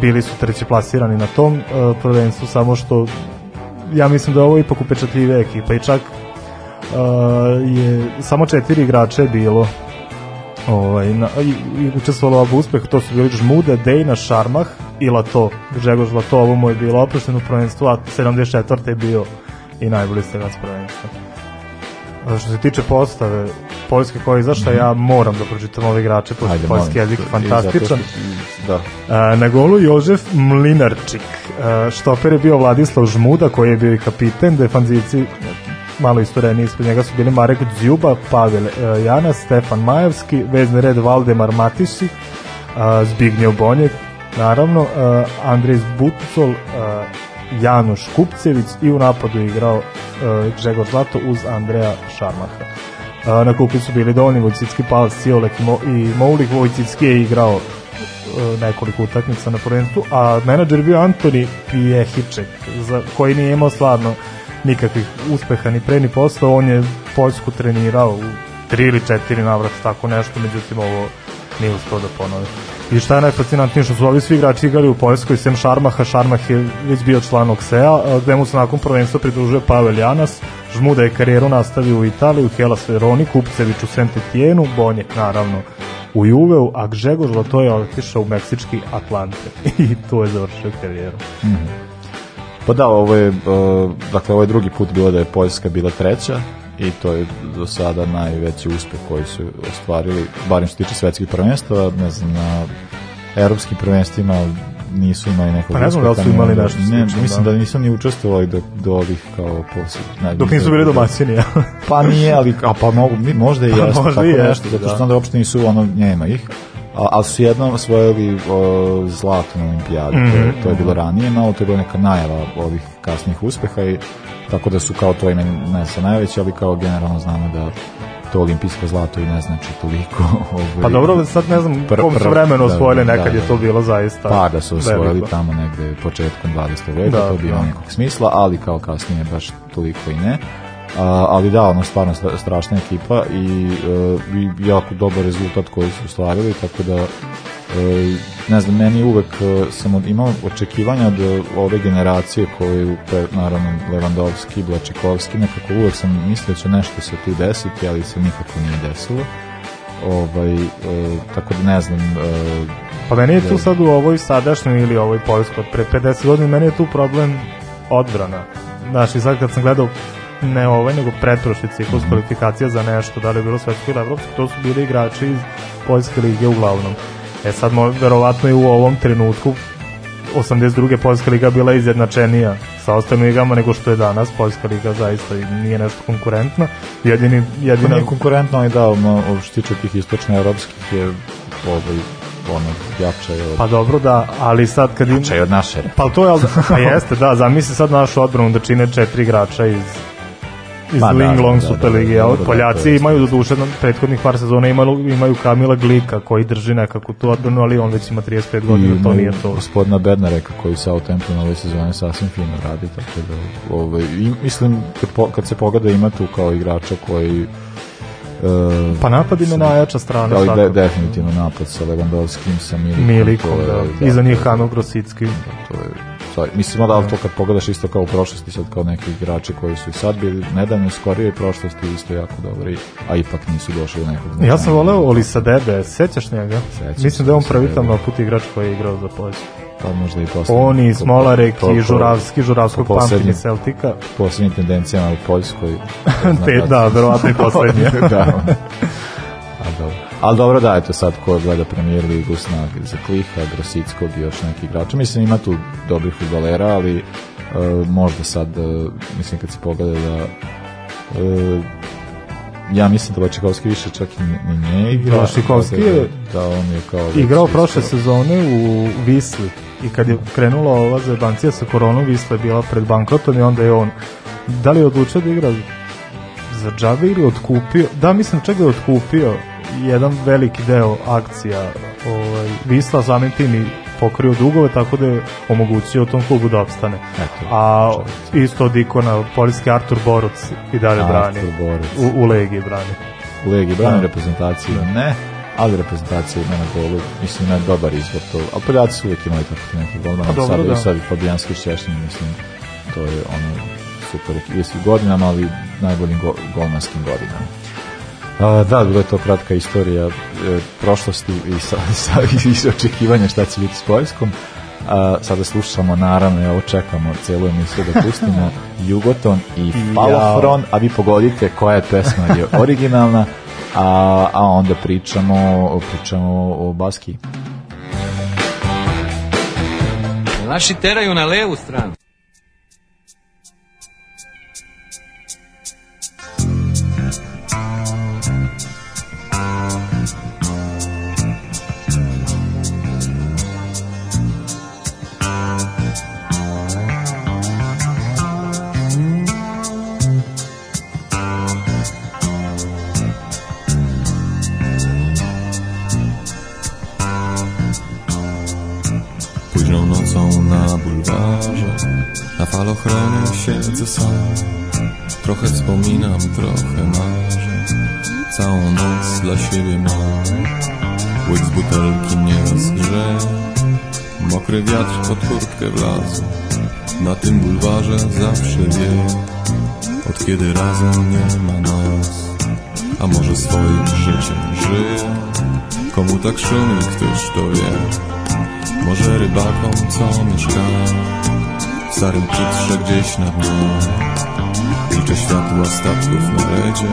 bili su treći plasirani na tom prvenstvu, samo što ja mislim da je ovo ipak upečatljive ekipa i čak je samo četiri igrača je bilo ovaj, na, i, i učestvovalo u uspehu, to su bili Žmude, Dejna, Šarmah i Lato. Žegoš Lato, ovo mu je bilo oprošteno prvenstvo, a 74. je bio i najbolji strelac prvenstva. Što se tiče postave Poljske koja je izašla, ja moram da pročitam ove igrače, pošto je poljski jezik fantastičan.
Da.
A, na golu Jožef Mlinarčik. A, štoper je bio Vladislav Žmuda, koji je bio i kapiten, defanzivci malo istoreniji ispred njega su bili Marek Dzjuba, Pavel e, Jana, Stefan Majevski, vezni red Valdemar Matiši, a, Zbignjev Bonjek, naravno, a, Andrej Zbucol, a, Janoš Kupcević i u napadu je igrao a, Gregor Zlato uz Andreja Šarmaha. A, na klupi su bili Dolni Vojcicki, Palac Ciolek i, Mo, i Moulik. Vojcicki je igrao e, nekoliko utakmica na prvenstvu, a menadžer bio Antoni Pijehiček, za, koji nije imao stvarno nikakvih uspeha ni pre ni posle, on je Poljsku trenirao u tri ili četiri navrata, tako nešto, međutim ovo nije uspeo da ponovi. I šta je najfascinantnije što su ovi svi igrači igrali u Poljskoj, sem Šarmaha, Šarmah je već bio član Oksea, gde mu se nakon prvenstva pridružuje Pavel Janas, Žmuda je karijeru nastavio u Italiju, Helas Veroni, Kupcević u Saint Etienne, Bonjek naravno u Juveu, a Gžegož to je otišao u meksički Atlante i tu je završio karijeru.
Pa da, ovo je, uh, dakle, ovo je drugi put bilo da je Poljska bila treća i to je do sada najveći uspeh koji su ostvarili, barem što tiče svetskih prvenstava, ne znam, na evropskim prvenstvima nisu imali nekog
Pa ne znam da li su imali
ne,
nešto
ne,
slično,
mislim
da.
da. nisu ni učestvovali do, do ovih kao poslije.
Dok nisu bili domaćini, ja.
Pa nije, ali a pa mogu, možda i
Pa možda
tako
i
nešto, zato što
da.
onda uopšte nisu, ono, nema ih. Ali su jednom osvojili o, zlato na olimpijadi, to,
Mhm.
je, to je bilo ranije, malo to je bila neka najava ovih kasnijih uspeha i tako da su kao to ime ne sa najveći, ali kao generalno znamo da to olimpijsko zlato i ne znači toliko. Ovaj,
Pa dobro, sad ne znam
Pr-
kom su vremenu
da,
osvojili,
da,
nekad
da,
je to bilo zaista
Pa da su osvojili
veliko.
tamo negde početkom 20. veka,
Da,
to bi
da.
nekog smisla, ali kao kasnije baš toliko i ne. A, ali da, ono stvarno stra- strašna ekipa i, e, i jako dobar rezultat koji su ostvarili, tako da e, ne znam, meni uvek e, sam imao očekivanja od ove generacije koju, pre, naravno, Lewandowski, Blačikovski, nekako uvek sam mislio da će nešto se tu desiti, ali se nikako nije desilo. Ovaj, e, tako da ne znam, e,
Pa meni je tu sad u ovoj sadašnjoj ili ovoj Poljskoj pre 50 godina, meni je tu problem odbrana. Znaš, i sad kad sam gledao ne ovaj, nego pretprošli ciklus kvalifikacija za nešto, da li je bilo svetsko ili evropsko, to su bili igrači iz Poljske lige uglavnom. E sad, verovatno i u ovom trenutku 82. Poljska liga bila izjednačenija sa ostalim ligama nego što je danas. Poljska liga zaista nije nešto konkurentna. Jedini,
Pa
jedina...
nije konkurentno, ali da, ono, što tiče tih istočno evropskih je ovaj, ono, jača je od,
Pa dobro da, ali sad kad im...
jača je od naše.
Pa to je, al- pa jeste, da, zamisli sad našu odbranu da čine četiri igrača iz iz
Pa da,
Ling Long
da,
Super
da,
Ligi,
da,
a
da, da, to
Poljaci
je
imaju do duše na prethodnih par sezona imaju, imaju Kamila Glika koji drži nekako tu odbranu, ali on već ima 35 godina, to nije to.
Gospodina Bednareka koji sa Southampton ove sezone sasvim fino radi, tako da, ovaj, i, mislim, kad, po, kad se pogleda ima tu kao igrača koji Uh,
Pa napad im je najjača strana
ali de, definitivno napad sa Lewandowskim, sa Milikom.
Milikom,
je-
da. Iza njih Hanov Grosicki.
to je to je, mislim da to kad pogledaš isto kao u prošlosti sad kao neki igrači koji su i sad bili nedavno u skorijoj prošlosti isto jako dobri a ipak nisu došli do nekog
Ja sam voleo. Olisa Debe, sećaš njega?
Sećam
Mislim da je on prvi tamo put igrač koji je igrao za Poljsku.
Pa možda i posle
On i
po-
Smolarek
po-
i Žuravski, Žuravskog
po
pamćenja Celtika.
poslednjim tendencijama u Poljskoj
Te, da, verovatno i poslednje.
da. A dobro. Ali dobro da, eto sad ko gleda premier ligu snag za Kliha, Grosickog i još neki igrača. Mislim ima tu dobrih futbolera, ali e, možda sad, e, mislim kad se pogleda da e, ja mislim da Vačekovski više čak i ni nije igra.
Vačekovski
tako da-
je
da on je kao
Igrao prošle sezone u Visli. I kad je krenula ova zajebancija sa koronom, Visla je bila pred bankrotom i onda je on da li je odlučio da igra za džabe ili otkupio? Da mislim čak da je otkupio jedan veliki deo akcija ovaj, Visla samim tim i pokrio dugove tako da je omogućio tom klubu da opstane.
Eto,
a isto od ikona poljski Artur Boruc i dalje
Artur
brani.
Boruc.
u, u Legiji brani.
U Legi brani
Da.
reprezentaciju. Ne, ali reprezentacija ima na golu, mislim ima dobar izbor to, ali Poljaci su uvijek imali tako neki
dobro,
sad,
da.
sad i Fabijanski Šćešnin, mislim, to je ono super, jesi godinama, ali najboljim go, golmanskim godinama. A, da, bila je to kratka istorija e, prošlosti i sa, sa, iz očekivanja šta će biti s Poljskom. A, sada slušamo, naravno, evo čekamo celu emisiju da pustimo Jugoton i Falofron, a vi pogodite koja je pesma je originalna, a, a onda pričamo, pričamo o Baski.
Naši teraju na levu stranu.
Na falochronie siedzę sam. Trochę wspominam, trochę marzę. Całą noc dla siebie mam. Łyk z butelki mnie rozgrzeje Mokry wiatr pod kurtkę wlazł. Na tym bulwarze zawsze wieje Od kiedy razem nie ma nas. A może swoim życiem żyje Komu tak szumi, któż to wie? Może rybakom, co mieszkają Starym kutrze gdzieś na dnie. Liczę światła statków na redzie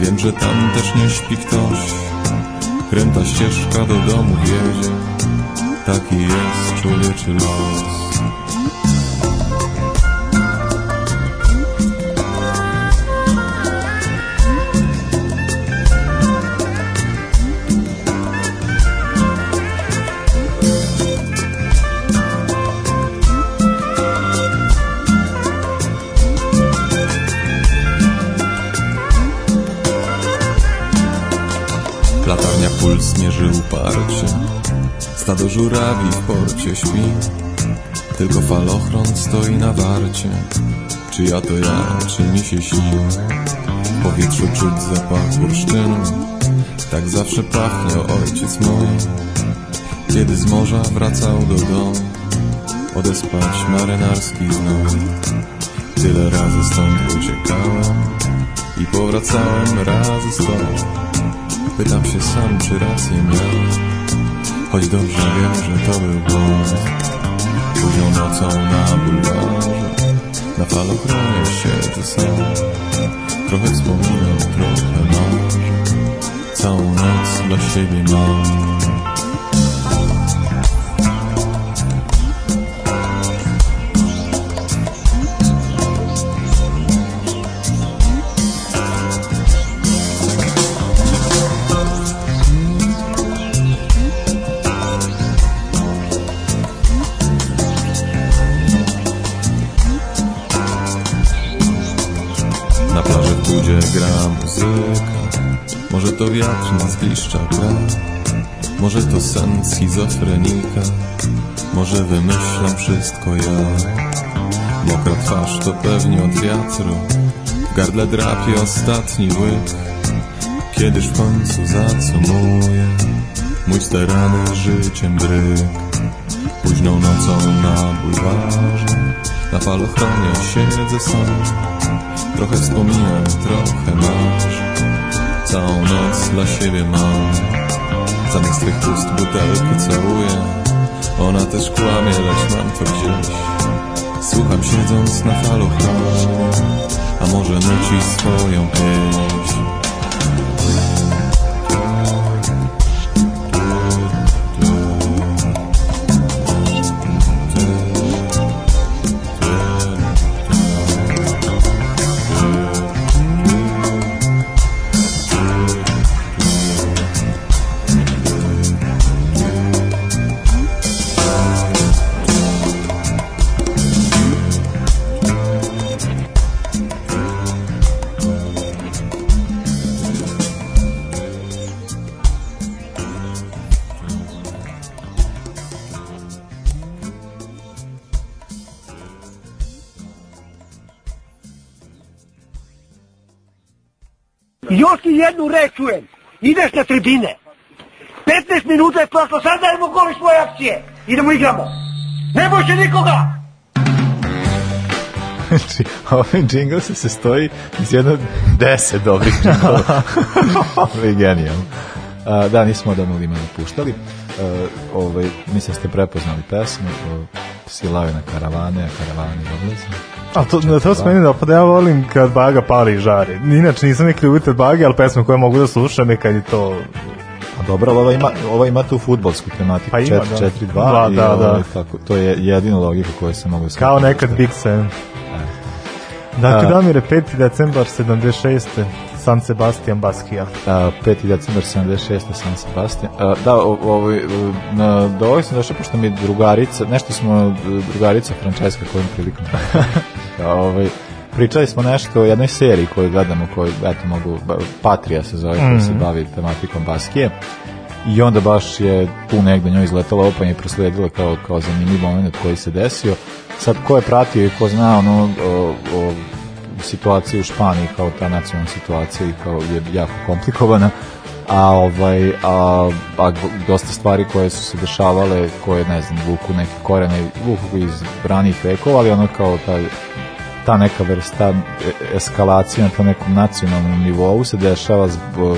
Wiem, że tam też nie śpi ktoś. Kręta ścieżka do domu wiedzie Taki jest człowieczy los Żurawi w porcie śpi. Tylko falochron stoi na warcie. Czy ja to ja, czy mi się śni? W powietrzu czuć zapach bursztynu Tak zawsze pachniał ojciec mój. Kiedy z morza wracał do domu Odespać marynarski znój Tyle razy stąd uciekałem I powracałem razy stąd Pytam się sam, czy rację miał Choć dobrze wiem, że to był błąd Późną nocą na bulwarze Na falochronie siedzę sam. Trochę wspominam, trochę marzę Całą noc dla siebie mam gra muzyka. Może to wiatr na zgliszcza gra. Może to sen schizofrenika. Może wymyślam wszystko ja. Mokra twarz to pewnie od wiatru. W gardle drapie ostatni łyk. Kiedyż w końcu zacumuję? Mój sterany życiem bryk. Późną nocą na bulwarze Na falochronie siedzę sam Trochę wspominam, trochę masz. Całą noc dla siebie mam. Zamiast twych ust butelkę całuję Ona też kłamie, lecz mam to gdzieś. Słucham siedząc na falochronie. A może nuci swoją pieśń
jednu reč čujem. Ideš na tribine. 15 minuta je prošlo, sad dajemo gol iz svoje akcije. Idemo igramo. Ne može nikoga!
Znači, ovaj džingl se sastoji iz jedno deset dobrih džinglova. Ovo je genijalno. A, da, nismo odavno limano puštali. A, ovaj, mislim da ste prepoznali pesmu. O, Svi lave na karavane, a karavane odlaze.
A to, na to se meni dopada, ja volim kad baga pali i žari. Inače nisam neki ljubitelj bage, ali pesma koje mogu da slušam je kad je to...
A dobro, ali ova ima, ova ima tu futbolsku tematiku,
Pa ima,
4-4-2
da.
i
Da, da,
ovaj, tako, to je jedina logika koju se mogu shvatiti.
Kao nekad Big Sam. Dakle,
A-
Damire, 5. decembar 76. San Sebastian Baskija.
A, 5. decembar 76. San Sebastian. A, da, ovaj, na, do ovog sam došao, pošto mi drugarica, nešto smo, drugarica Francesca kojom prilikom. A, ovaj, pričali smo nešto o jednoj seriji koju gledamo, koju, eto, mogu, Patria se zove, koja se
Mhm.
bavi tematikom Baskije. I onda baš je tu negde njoj izletala opa i prosledila kao, kao zanimljiv moment koji se desio. Sad, ko je pratio i ko zna ono, o, o situaciji u Španiji kao ta nacionalna situacija i kao je jako komplikovana a ovaj a, a dosta stvari koje su se dešavale koje ne znam vuku neke korene vuku iz ranijih vekova ali ono kao taj ta neka vrsta e- eskalacije na tom nekom nacionalnom nivou se dešava zbog,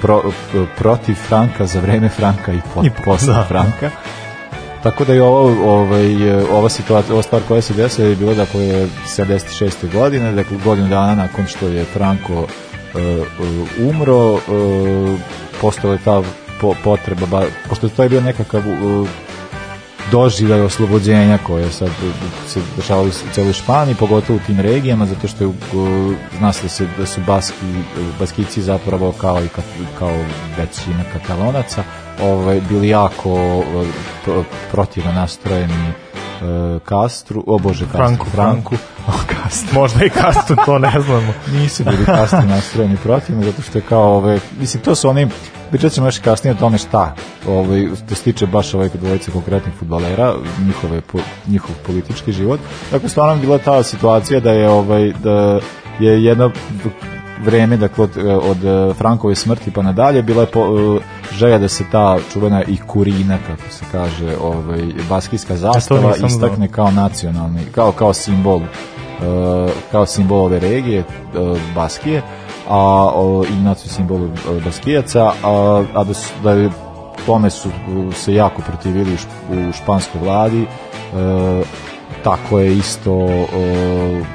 pro, protiv Franka za vreme Franka i, po,
I
posle
da.
Franka tako da je ovo, ovaj, ova situacija, ova stvar koja se desila je bila dakle 76. godine, dakle godinu dana nakon što je Franco uh, umro, uh, postala je ta po, potreba, ba, pošto to je bio nekakav uh, doživljaj oslobođenja koje sad uh, se dešavalo u celoj Španiji, pogotovo u tim regijama, zato što je, uh, zna se da, se, da su baski, uh, baskici zapravo kao i ka, kao većina katalonaca, ovaj, bili jako uh, pro- protivno nastrojeni uh, Kastru, o bože, Kastru,
Franku,
Franku, o Kastru.
Možda i kastu, to ne znamo.
Nisu bili kasnije nastrojeni protivno, zato što je kao, ove, mislim, to su oni, pričat ćemo još kasnije o tome šta, ovaj, što se tiče baš ovaj dvojice konkretnih futbalera, njihove, po, njihov politički život. Dakle, stvarno bila ta situacija da je, ovaj, da je jedno vreme, dakle, od, od eh, Frankove smrti pa nadalje, bila je po, eh, želja da se ta čuvena i kurina, kako se kaže, ovaj, baskijska zastava istakne kao nacionalni, kao, kao simbol uh, kao simbol ove regije uh, Baskije a o, i naciju simbolu Baskijaca a, a da, da je tome su se jako protivili u, šp, u španskoj vladi uh, tako je isto uh,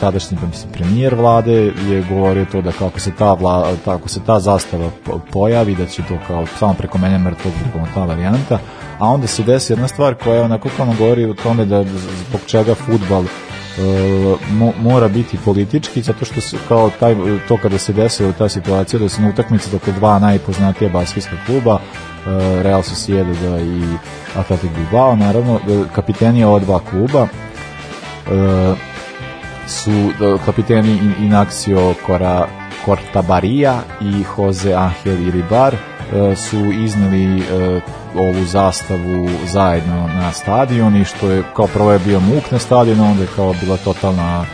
tadašnji pa mislim premijer vlade je govorio to da kako se ta vla, tako se ta zastava po- pojavi da će to kao samo preko mene mrtvog bukvalno ta varijanta a onda se desi jedna stvar koja onako kao nam govori o tome da zbog čega futbal e, mo, mora biti politički zato što se kao taj to kada se desila ta situacija da se na utakmici dakle dva najpoznatija baskijska kluba e, Real Sociedad i Athletic Bilbao naravno e, kapiteni ova dva kluba e, su e, kapiteni In- Inacio Cora, Cortabaria i Jose Angel Iribar su izneli e, ovu zastavu zajedno na stadion i što je kao prvo je bio muk na stadionu, onda je kao bila totalna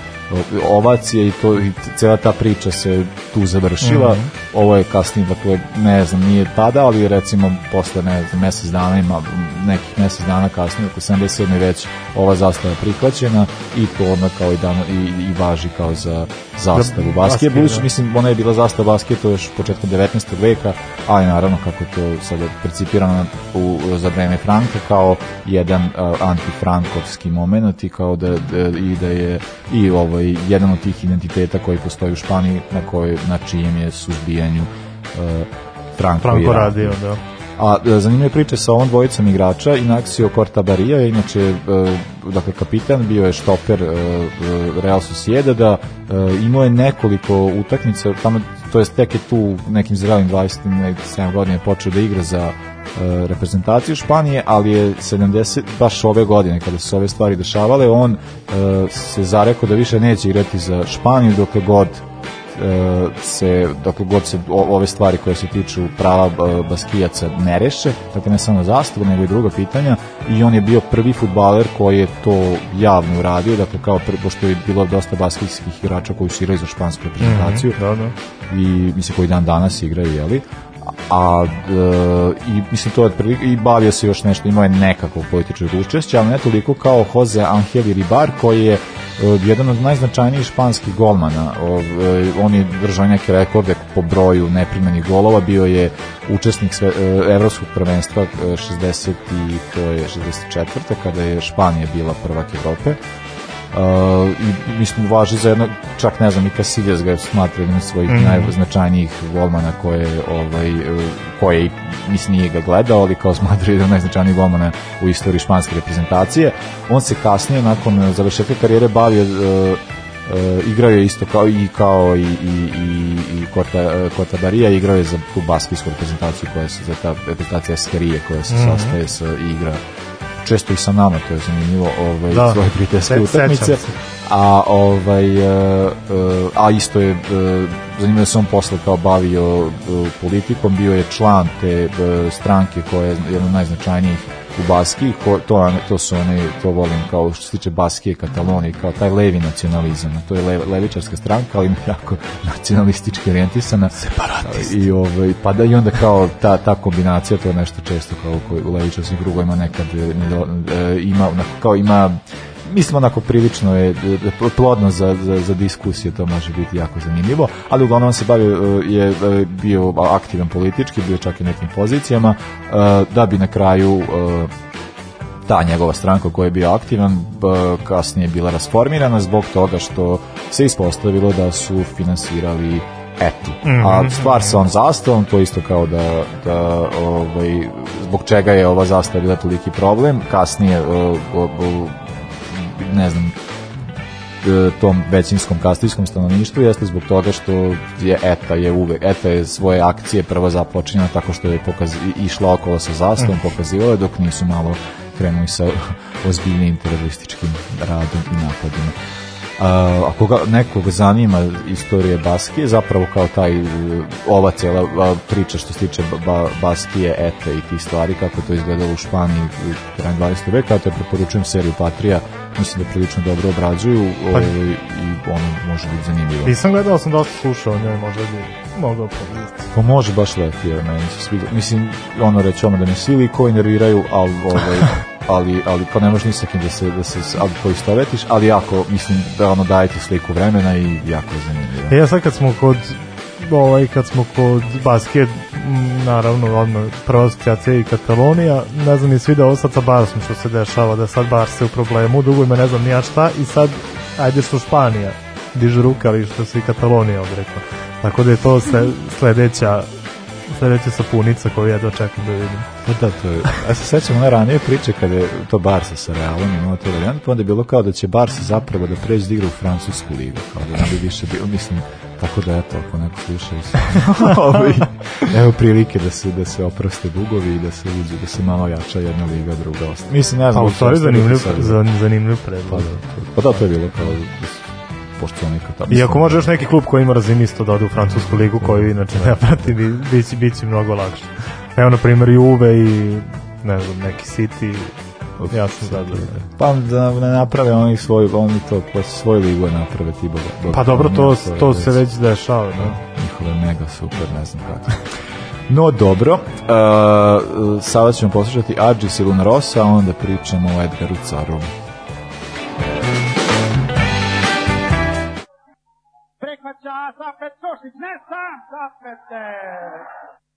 ovacije i to i cela ta priča se tu završila.
Mhm.
Ovo je kasnije, dakle, ne znam, nije tada, ali recimo posle ne znam, mesec dana ima nekih mesec dana kasnije, oko 77. već ova zastava prihvaćena i to onda kao i, dan, i, i važi kao za zastavu
Da,
Budući,
da.
mislim, ona je bila zastava je još početkom 19. veka, ali naravno kako je to sada percipirano u, za vreme Franka kao jedan uh, antifrankovski moment i kao da, da, i da je i ovaj jedan od tih identiteta koji postoji u Španiji na kojoj na čijem je suzbijanju uh, Franko,
Franko radio, da.
A e, zanimljiva priča sa ovom dvojicom igrača, Inacio Cortabaria je inače e, dakle kapitan, bio je štoper e, Real Sociedada, imao je nekoliko utakmica, tamo to jest tek je tu nekim zrelim 27 godina je počeo da igra za reprezentaciju Španije, ali je 70 baš ove godine kada su ove stvari dešavale, on se zarekao da više neće igrati za Španiju dokle god se, dakle god se ove stvari koje se tiču prava e, baskijaca ne reše, dakle ne samo zastavu, nego i druga pitanja i on je bio prvi futbaler koji je to javno uradio, dakle kao pošto je bilo dosta baskijskih igrača koji su igrali za špansku reprezentaciju
Da, da.
i mislim koji dan danas igraju, jeli? A e, i mislim to otprilike i bavio se još nešto, imao je nekakvog političkog učešća, ali ne toliko kao Jose Angel Ribar koji je e, jedan od najznačajnijih španskih golmana. O, e, on je držao neke rekorde po broju neprimenih golova, bio je učesnik sve, e, evropskog prvenstva e, 60 i to je 64. kada je Španija bila prvak Evrope. Uh, i mislim važi za jedno čak ne znam i Casillas ga smatra jednim svojih
Mhm.
najznačajnijih golmana koje ovaj koje mislim nije ga gledao ali kao smatra jedan najznačajnijih golmana u istoriji španske reprezentacije on se kasnije nakon završetka karijere bavio uh, uh, igrao je isto kao i kao i i i i Kota Kota Barija igrao je za tu baskijsku reprezentaciju koja se za ta reprezentacija Eskerije koja se
Mhm.
sastaje sa igra često i sa nama, to je zanimljivo, ovaj,
Da.
svoje prijateljske utakmice. A ovaj e, e, a isto je e, zanimljivo da se on posle kao bavio politikom bio je član te stranke koja je jedna od najznačajnijih u Baskiji, ko, to, to su oni, to volim kao što se tiče Baskije, Katalonije, kao taj levi nacionalizam, to je le, levičarska stranka, ali ima jako nacionalistički orijentisana.
Separatist.
I, ovaj, pa da i onda kao ta, ta kombinacija, to je nešto često kao u levičarskim krugovima nekad ima, kao ima mislim onako prilično je plodno za, za, za diskusiju, to može biti jako zanimljivo, ali uglavnom se bavio, e, je e, bio aktivan politički, bio čak i nekim pozicijama, e, da bi na kraju ta njegova stranka koja je bio aktivan kasnije je bila rasformirana zbog toga što se ispostavilo da su finansirali etu. A stvar sa on zastavom, to isto kao da, da ovaj, zbog čega je ova zastava bila toliki problem, kasnije o, o, o, ne znam e, tom većinskom kastijskom stanovništvu jeste zbog toga što je ETA je uvek ETA je svoje akcije prvo započinjena tako što je pokaz, išla okolo sa zastavom, pokazivala je dok nisu malo krenuli sa ozbiljnim terorističkim radom i napadima. A, ako ga, nekog zanima istorije Baskije, zapravo kao taj, uh, ova cijela uh, priča što se tiče ba- ba, Baskije, Ete i tih stvari, kako to izgledalo u Španiji u krajem 20. veka, ja te preporučujem seriju Patrija, mislim da prilično dobro obrađuju ovaj, i ono može biti zanimljivo.
Nisam gledao, sam dosta slušao o njoj, možda bi mogao pogledati.
Pa može baš leti, jer meni se sviđa. Mislim, ono reći ono da me svi likovi nerviraju, ali, ovaj, ali, ali kao ne možeš ni sa kim da se, da se poistovetiš, ali jako, mislim, da ono daje ti sliku vremena i jako je zanimljivo.
E, ja sad kad smo kod ovaj, kad smo kod basket, naravno, odmah prva asocijacija i Katalonija, ne znam, svi ovo sad sa Barsom što se dešava, da sad Barse u problemu, dugo ima ne znam nija šta i sad, ajde što Španija, dižu ruke, ali što se i Katalonija odrekla. Tako da je to sle, sledeća sapunica koju ja dočekam da vidim.
Pa da, to je, ja se sećam one ranije priče kada je to Barca sa Realom imao to varijant, pa onda je bilo kao da će Barca zapravo da pređe da igra u francusku ligu, kao da ne bi više bilo, mislim, tako da eto, ako neko sluša ovaj, evo prilike da se, da se oproste dugovi i da se uđe, da se malo jača jedna liga, druga osta. Mislim, ne znam.
A u stvari zanimljiv, zanimljiv
Pa
predlog.
da, to, pa da, to je bilo kao, da su- pošto oni tamo...
I ako može još neki klub koji ima razim isto da ode u francusku ligu koju inače ne prati, bi, biće, biće mnogo lakše. Evo, na primjer, Juve i ne znam, neki City, ja sam gledao.
Pa da ne naprave oni svoju, oni to, pa svoju ligu naprave ti boga.
Pa dobro, to, to se već dešava, da.
njihove mega super, ne znam kako. No dobro, uh, sada ćemo poslušati Adžis i Luna Rosa, a onda pričamo o Edgaru Caru.
Ja, Sasha, Sasha, Sasha, Sasha, Sasha,
Sasha,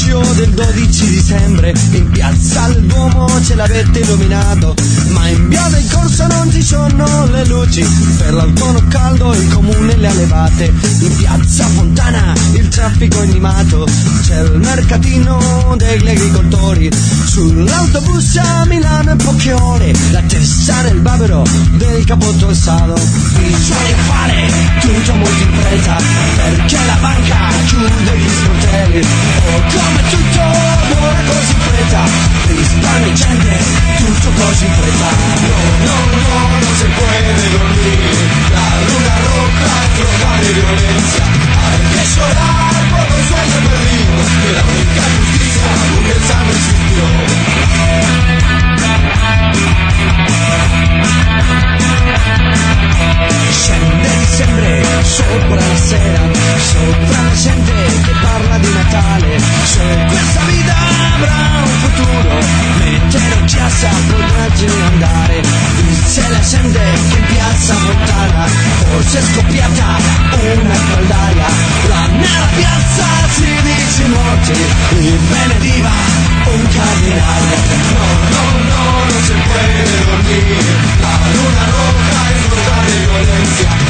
pomeriggio del 12 dicembre in piazza al Duomo ce l'avete illuminato ma in via del corso non ci sono le luci per l'autunno caldo il comune le ha levate in piazza Fontana il traffico è animato c'è il mercatino degli agricoltori sull'autobus a Milano in poche ore la testa nel babero del capotto i suoi fare tutto molto in fretta perché la banca chiude gli sportelli oh come tutto ora così in fretta risparmi gente tutto così in fretta no no no no se puede dormir la luna roja droga de violencia hay que llorar por los sueños perdidos que la única justicia comienza no existió Dicembre sopra la sera, sopra la gente che parla di Natale, se questa vita avrà un futuro, mentre non piazza potrà andare, dice la gente che in piazza Fontana, forse è scoppiata una caldaia, là nella piazza si dice morti, il benediva un cardinale, no, no, no, non si puede dormir, la luna roja es de violencia,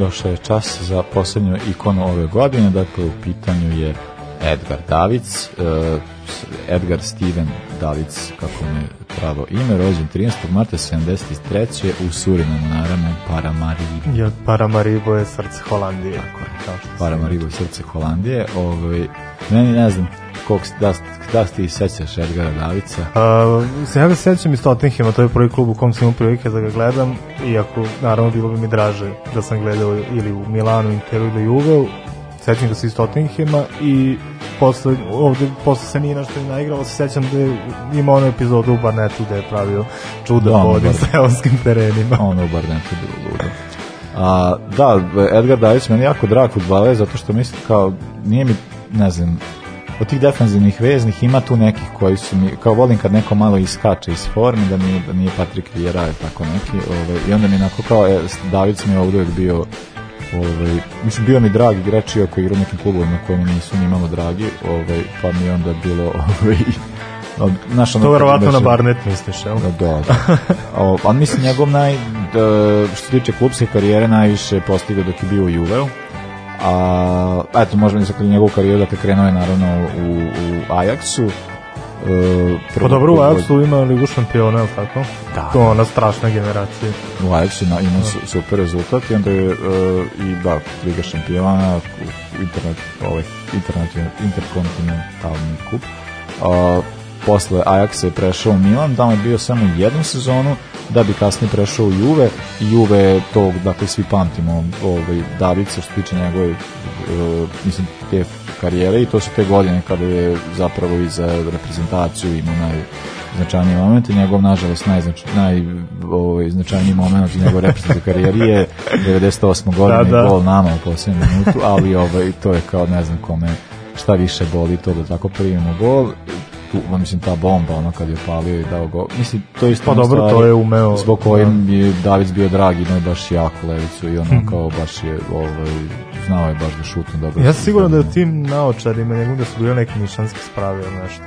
došao je čas za poslednju ikonu ove godine, dakle u pitanju je Edgar Davic, e, Edgar Steven Davic, kako mu je pravo ime, rođen 13. marta 73. u Surinamu, naravno, Paramaribo.
Jer Paramaribo je srce Holandije. Tako je. Kao što
Paramaribo je srce Holandije. Ovaj, meni ne znam si- da, da ti sećaš Edgara Davica.
Uh, se ja ga sećam iz Tottenhama, to je prvi klub u kom sam imao prilike da ga gledam, iako naravno bilo bi mi draže da sam gledao ili u Milanu, Interu ili Juve, sećam ga se iz Tottenhama i posle, ovde, posle se nije nešto ni naigralo, se sećam da je imao onu epizodu u Barnetu gde je pravio čuda
Da,
po
Barnet.
seoskim terenima.
Ono bar neko bilo ludo. A, da, Edgar Davić meni jako drag futbaler zato što mislim kao, nije mi, ne znam, od tih defanzivnih veznih ima tu nekih koji su mi, kao volim kad neko malo iskače iz forme, da nije, da nije Patrik Vieira ili tako neki, ovaj, i onda mi onako kao, e, Davić mi je ovdje uvijek bio ovaj, mislim, bio mi drag igrač iako igra u nekim klubovima koji mi nisu ni malo dragi, ovaj, pa mi je onda bilo, ovaj, ono
To verovatno na Barnet misliš, jel?
Da, da. O, ali mislim njegov naj, da, što se tiče klubske karijere, najviše je postigao dok je bio u Juveu. A, eto, možemo nisam njegovu karijeru, dakle, krenuo je naravno u, u Ajaxu. E,
Pa dobro, u Ajaxu ima Ligu šampiona, je li tako?
Da.
To je ona strašna generacija.
u Ajaxu na, ima su, super rezultat i onda je e, i da, Liga šampiona, internet, ovaj, internet, interkontinentalni kup. A, posle Ajaxa je prešao u Milan, tamo je bio samo jednu sezonu, da bi kasnije prešao u Juve Juve je to, dakle svi pamtimo ovaj, Davica što se tiče njegove e, mislim te karijere i to su te godine kada je zapravo i za reprezentaciju imao naj, značajniji moment i njegov nažalost najznač, naj, ovaj, značajniji moment u njegovoj reprezentativnoj karijeri je 98. godine
Da, da.
gol nama u posljednjem minutu, ali ovaj, to je kao ne znam kome šta više boli to da tako primimo gol tu, ma, mislim, ta bomba, ono kad je palio i dao gol. Mislim, to je isto
Pa dobro, to je umeo,
Zbog kojim je Davic bio drag, imao je baš jako levicu i ono
Mhm.
kao baš je, ovaj, znao je baš da šutne dobro.
Ja sam siguran da je tim naočarima njegov da su bili neki nišanski spravi ili nešto.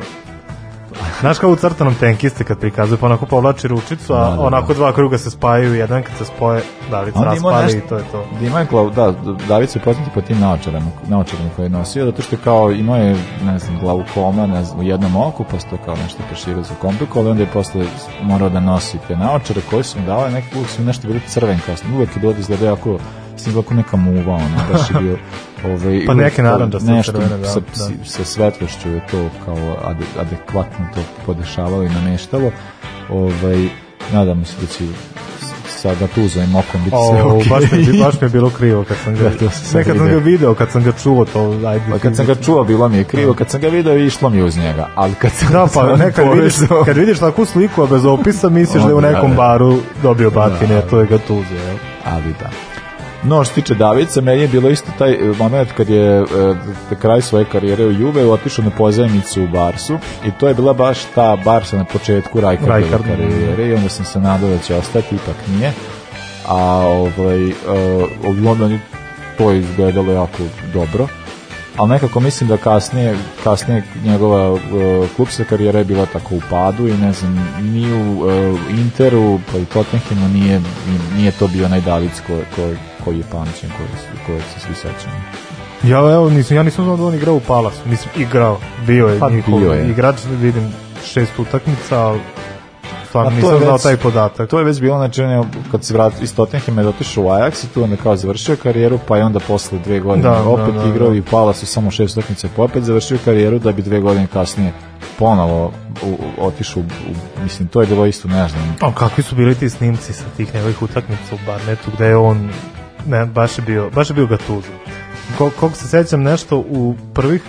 Znaš kao u crtanom tenkiste kad prikazuje, pa onako povlači ručicu, a
Da, da, da.
onako dva kruga se spajaju jedan, kad se spoje, David
ima
raspali
nešto-
i to je to.
Da ima glav, da, David se poznati po tim naočarama, naočarama koje je nosio, zato što kao imao je, ne znam, glavu koma, ne znam, u jednom oku, pa se to kao nešto proširilo za komplikovalo, onda je posle morao da nosi te naočare koje su mu dale, neki uvijek su nešto bili crvenkasni, uvijek je bilo da izgleda jako, s njim jako neka muva, ono, baš je bio, ovaj,
Pa neke
to-
narandžaste
nešto
crvene, da,
sa,
da.
sa svetlošću je to kao ade, adekvatno to podešavalo i nameštalo, ovaj, nadamo se da će sa Gatuzovim okom biti sve
O,
okej.
baš, mi, baš mi je bilo krivo kad sam ga,
Da,
nekad sam ga
video.
kad sam ga čuo, to ajde.
Pa kad sam ga čuo bilo mi je krivo, kad sam ga video išlo mi je uz njega, ali kad sam
Da,
sam
pa nekad vidiš,
povezao-
kad vidiš takvu sliku, a bez opisa, misliš da je u nekom
da.
baru dobio batine,
Da.
to je Gattuso, jel?
ali da. No, što se tiče Davica, meni je bilo isto taj e, moment kad je e, na kraju svoje karijere u Juve otišao na pozajmicu u Barsu i to je bila baš ta Barsa na početku Rajkardove
Rijkaardove.
karijere i onda sam se nadao da će ostati, ipak nije. A ovaj, e, u Londonu to je izgledalo jako dobro ali nekako mislim da kasnije, kasnije njegova uh, klubska karijera je bila tako u padu i ne znam, ni u uh, Interu pa i Tottenhamu nije, nije to bio onaj Davids ko, ko, koji je pamćen, koji, koji se svi sećamo.
Ja, evo, nisam, ja nisam znao da on igrao u Palasu, mislim, igrao, bio je
Pa,
njihov
bio je.
igrač, vidim šest utakmica, ali stvarno nisam znao taj podatak.
To je već bilo, znači, on kad se vrat, iz Tottenhama je otišao u Ajax i tu onda kao završio karijeru, pa je onda posle dve godine
Da, da,
opet
da,
igrao
da.
i u Palasu samo šest utakmica, pa opet završio karijeru da bi dve godine kasnije ponovo otišao, u, u- mislim, to je bilo isto, ne znam,
A kakvi su bili ti snimci sa tih njegovih utakmica u Barnetu, gde je on, ne, baš je bio, baš je bio Gattuso. Ko, koliko se sećam nešto, u prvih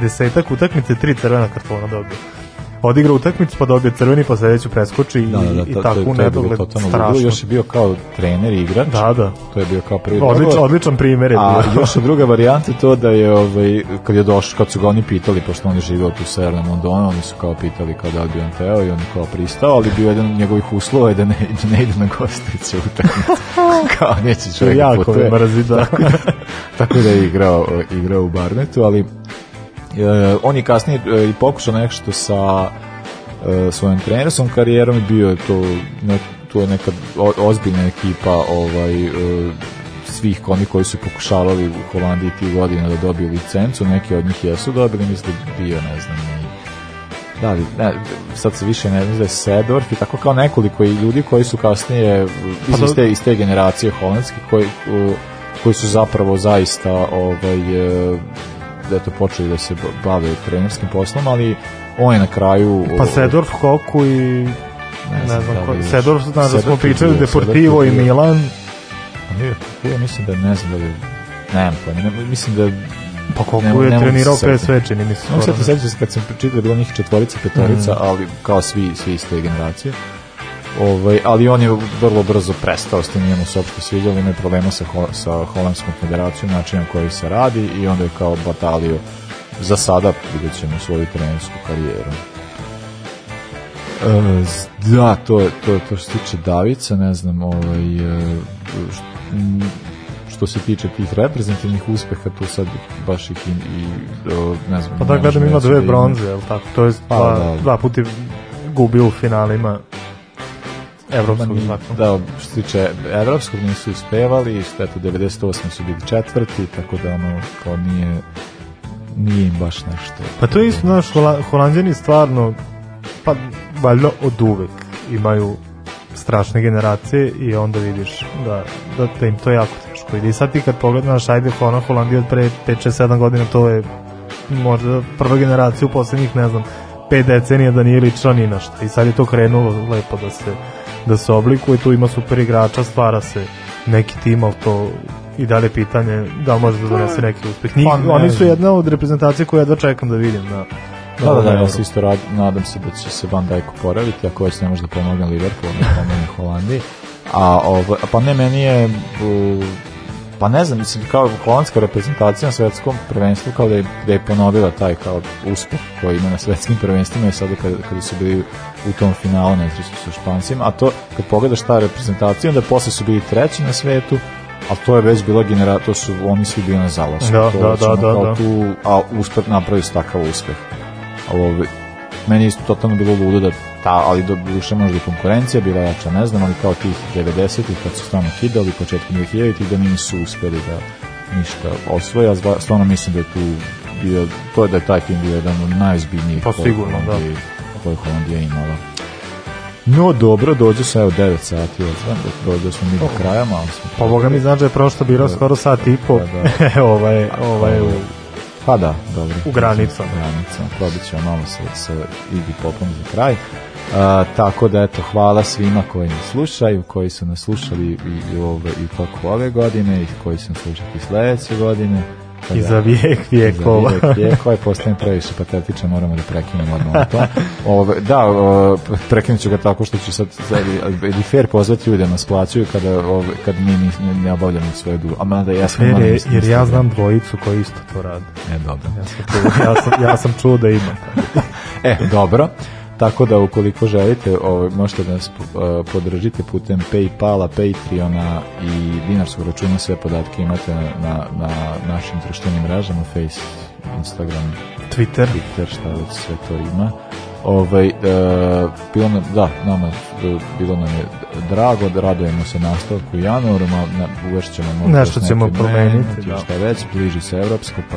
desetak utakmice tri crvena kartona dobio. Odigrao utakmicu, pa dobio crveni, pa sledeću preskoči i,
Da, da, da,
i tako u
je
nedogled strašno.
Još je bio kao trener i igrač.
Da, da.
To je bio kao prvi
Odličan, odličan primjer je
A
bio.
još je druga varijanta to da je ovaj, kad je došao, kad su ga oni pitali, pošto on je živio tu u Severnom Londonu, oni su kao pitali kao da li bi on teo i on je kao pristao, ali bio jedan od njegovih uslova je da ne, da ne ide na gostiće utakmicu. kao neće čovjek
Jako
putuje.
me mrzi, da.
tako, da, tako da je igrao, igrao u Barnetu, ali on je kasnije e, i pokušao nešto sa e, svojom trenerskom karijerom i bio je to ne, to je neka ozbiljna ekipa ovaj e, svih oni koji su pokušavali u Holandiji tih godina da dobiju licencu, neki od njih jesu dobili, mislim da bio, ne znam, da, ali, ne, sad se više ne znam da je Sedorf i tako kao nekoliko i ljudi koji su kasnije iz,
Pa
iz,
da-
te, iz te generacije holandske koji, koji su zapravo zaista ovaj, e, da to počeli da se bave trenerskim poslom, ali on je na kraju
Pa Sedorf, Koku i ne znam,
da li
ko, Sedorf, znaš da smo pričali
bio,
Deportivo i. Milan,
A nije, ja mislim da ne znam da li nemam pojma, ne, mislim da
pa
Ne-
je
ne mogu
trenirao. PSV, čini mi se.
Sad
skoro,
se kad sam čitao da bilo njih četvorica, petorica,
Mm.
ali kao svi, svi iz te generacije. Ovaj, ali on je vrlo brzo prestao s tim, njemu se uopšte sviđalo, ima problema sa, Ho- sa Holandskom federacijom, načinom koji se radi i onda je kao batalio za sada vidjet ćemo svoju trenersku karijeru. E, da, to je to, je to što se tiče Davica, ne znam, ovaj, e, što se tiče tih reprezentativnih uspeha, tu sad baš ih i, i ne znam.
Pa da gledam ima dve
da
bronze, jel tako? To je
Pa,
dva,
da.
dva puta je gubio u finalima evropskog zakona.
Da, što se tiče evropskog nisu uspevali, što eto 98 su bili četvrti, tako da ono kao nije nije im baš nešto.
Pa to je isto, znaš, Hola- Holandjani stvarno, pa valjda od uvek imaju strašne generacije i onda vidiš da, da, da im to jako teško. I sad ti kad pogledaš, ajde, ona Holandija od pre 5-6-7 godina, to je možda prva generacija u poslednjih, ne znam, 5 decenija da nije ličila ni na šta. I sad je to krenulo lepo da se, da se oblikuje, tu ima super igrača, stvara se neki tim, ali to i dalje pitanje da li može da donese neki uspeh. Njih,
Pa ne
oni su jedna od reprezentacije koje jedva čekam da vidim na,
Da, da, da, ja
Euro.
se isto rad, nadam se da će se Van Dijk oporaviti, ako već ne može da pomogne Liverpoolu, ne pomogne Holandiji. A, ovo, pa ne, meni je, u, pa ne znam, mislim, kao holandska reprezentacija na svetskom prvenstvu, kao da je, da je ponovila taj kao uspeh koji ima na svetskim prvenstvima i sada kada, kada su bili u tom finalu na su sa Špancima, a to, kad pogledaš ta reprezentacija, onda posle su bili treći na svetu, a to je već bila generacija, to su oni svi bili na zalasku.
Da,
to
da, da, da, da.
Tu, a uspeh napravili su takav uspeh. Ali meni je isto totalno bilo ludo da ta, ali do duše možda i konkurencija bila jača, ne znam, ali kao tih 90-ih kad su stvarno kidali početkom 2000-ih da nisu uspeli da ništa osvoje, a zva- stvarno mislim da je tu bio, to je da je taj tim bio jedan od najozbiljnijih
Pa sigurno, da.
Koje Holandija imala. No dobro, dođe se evo 9 sati, odzvan, dođe smo mi do kraja, malo smo...
Pa boga mi znaš da je prošlo bilo skoro sat i po.
Da,
ovaj, ovaj u
Pa da, dobro.
U granicama.
U granicama. Probit ćemo malo sa, sa Iggy Popom za kraj. A, tako da, eto, hvala svima koji nas slušaju, koji su nas slušali i, i, ove, i toku ove godine i koji su nas slušati sledeće godine. Pa
I
da,
za vijek vijekova.
Za vijek vijekova je postajem previše patetičan, moramo da prekinemo odmah to. Ove, da, o, prekinut ću ga tako što ću sad, sad ili fair pozvati ljude nas plaćaju kada, ove, kad mi ne, ne obavljamo svoje du. A mada ja sam...
Jer, je, jer ja
da-
znam dvojicu koji isto to rade.
E, dobro.
Ja sam čuo, ja sam, ja sam čuo da ima.
E, dobro. Tako da ukoliko želite, ovaj, možete da nas uh, podržite putem Paypala, Patreona i dinarskog računa, sve podatke imate na, na, na našim društvenim mrežama, Face, Instagram,
Twitter.
Twitter, šta već sve to ima. Ovaj, uh, bilo nam, da, nama uh, bilo nam je drago, da radujemo se nastavku januaru, ma, na, uvešćemo možda
Nešto ćemo promeniti, da.
Šta već, bliži se evropsko, pa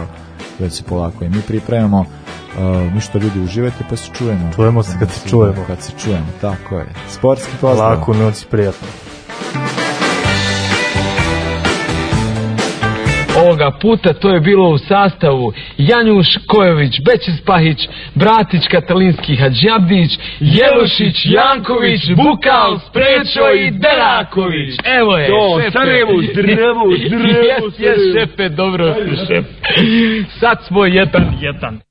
već se polako i mi pripremamo. Uh, ništa ljudi uživajte pa se čujemo.
Čujemo se kad se čujemo.
Kad se čujemo, tako je. Sportski pozdrav.
Laku noć, prijatno.
Ovoga puta to je bilo u sastavu Janjuš Kojović, Bećis Pahić, Bratić Katalinski Hadžabdić, Jelušić, Janković, Bukal, Sprečo i Deraković. Evo je,
To,
šefe.
Sarajevo, zdravo, zdravo,
Jes, jes, šefe, dobro, šef. Sad smo jedan, jedan.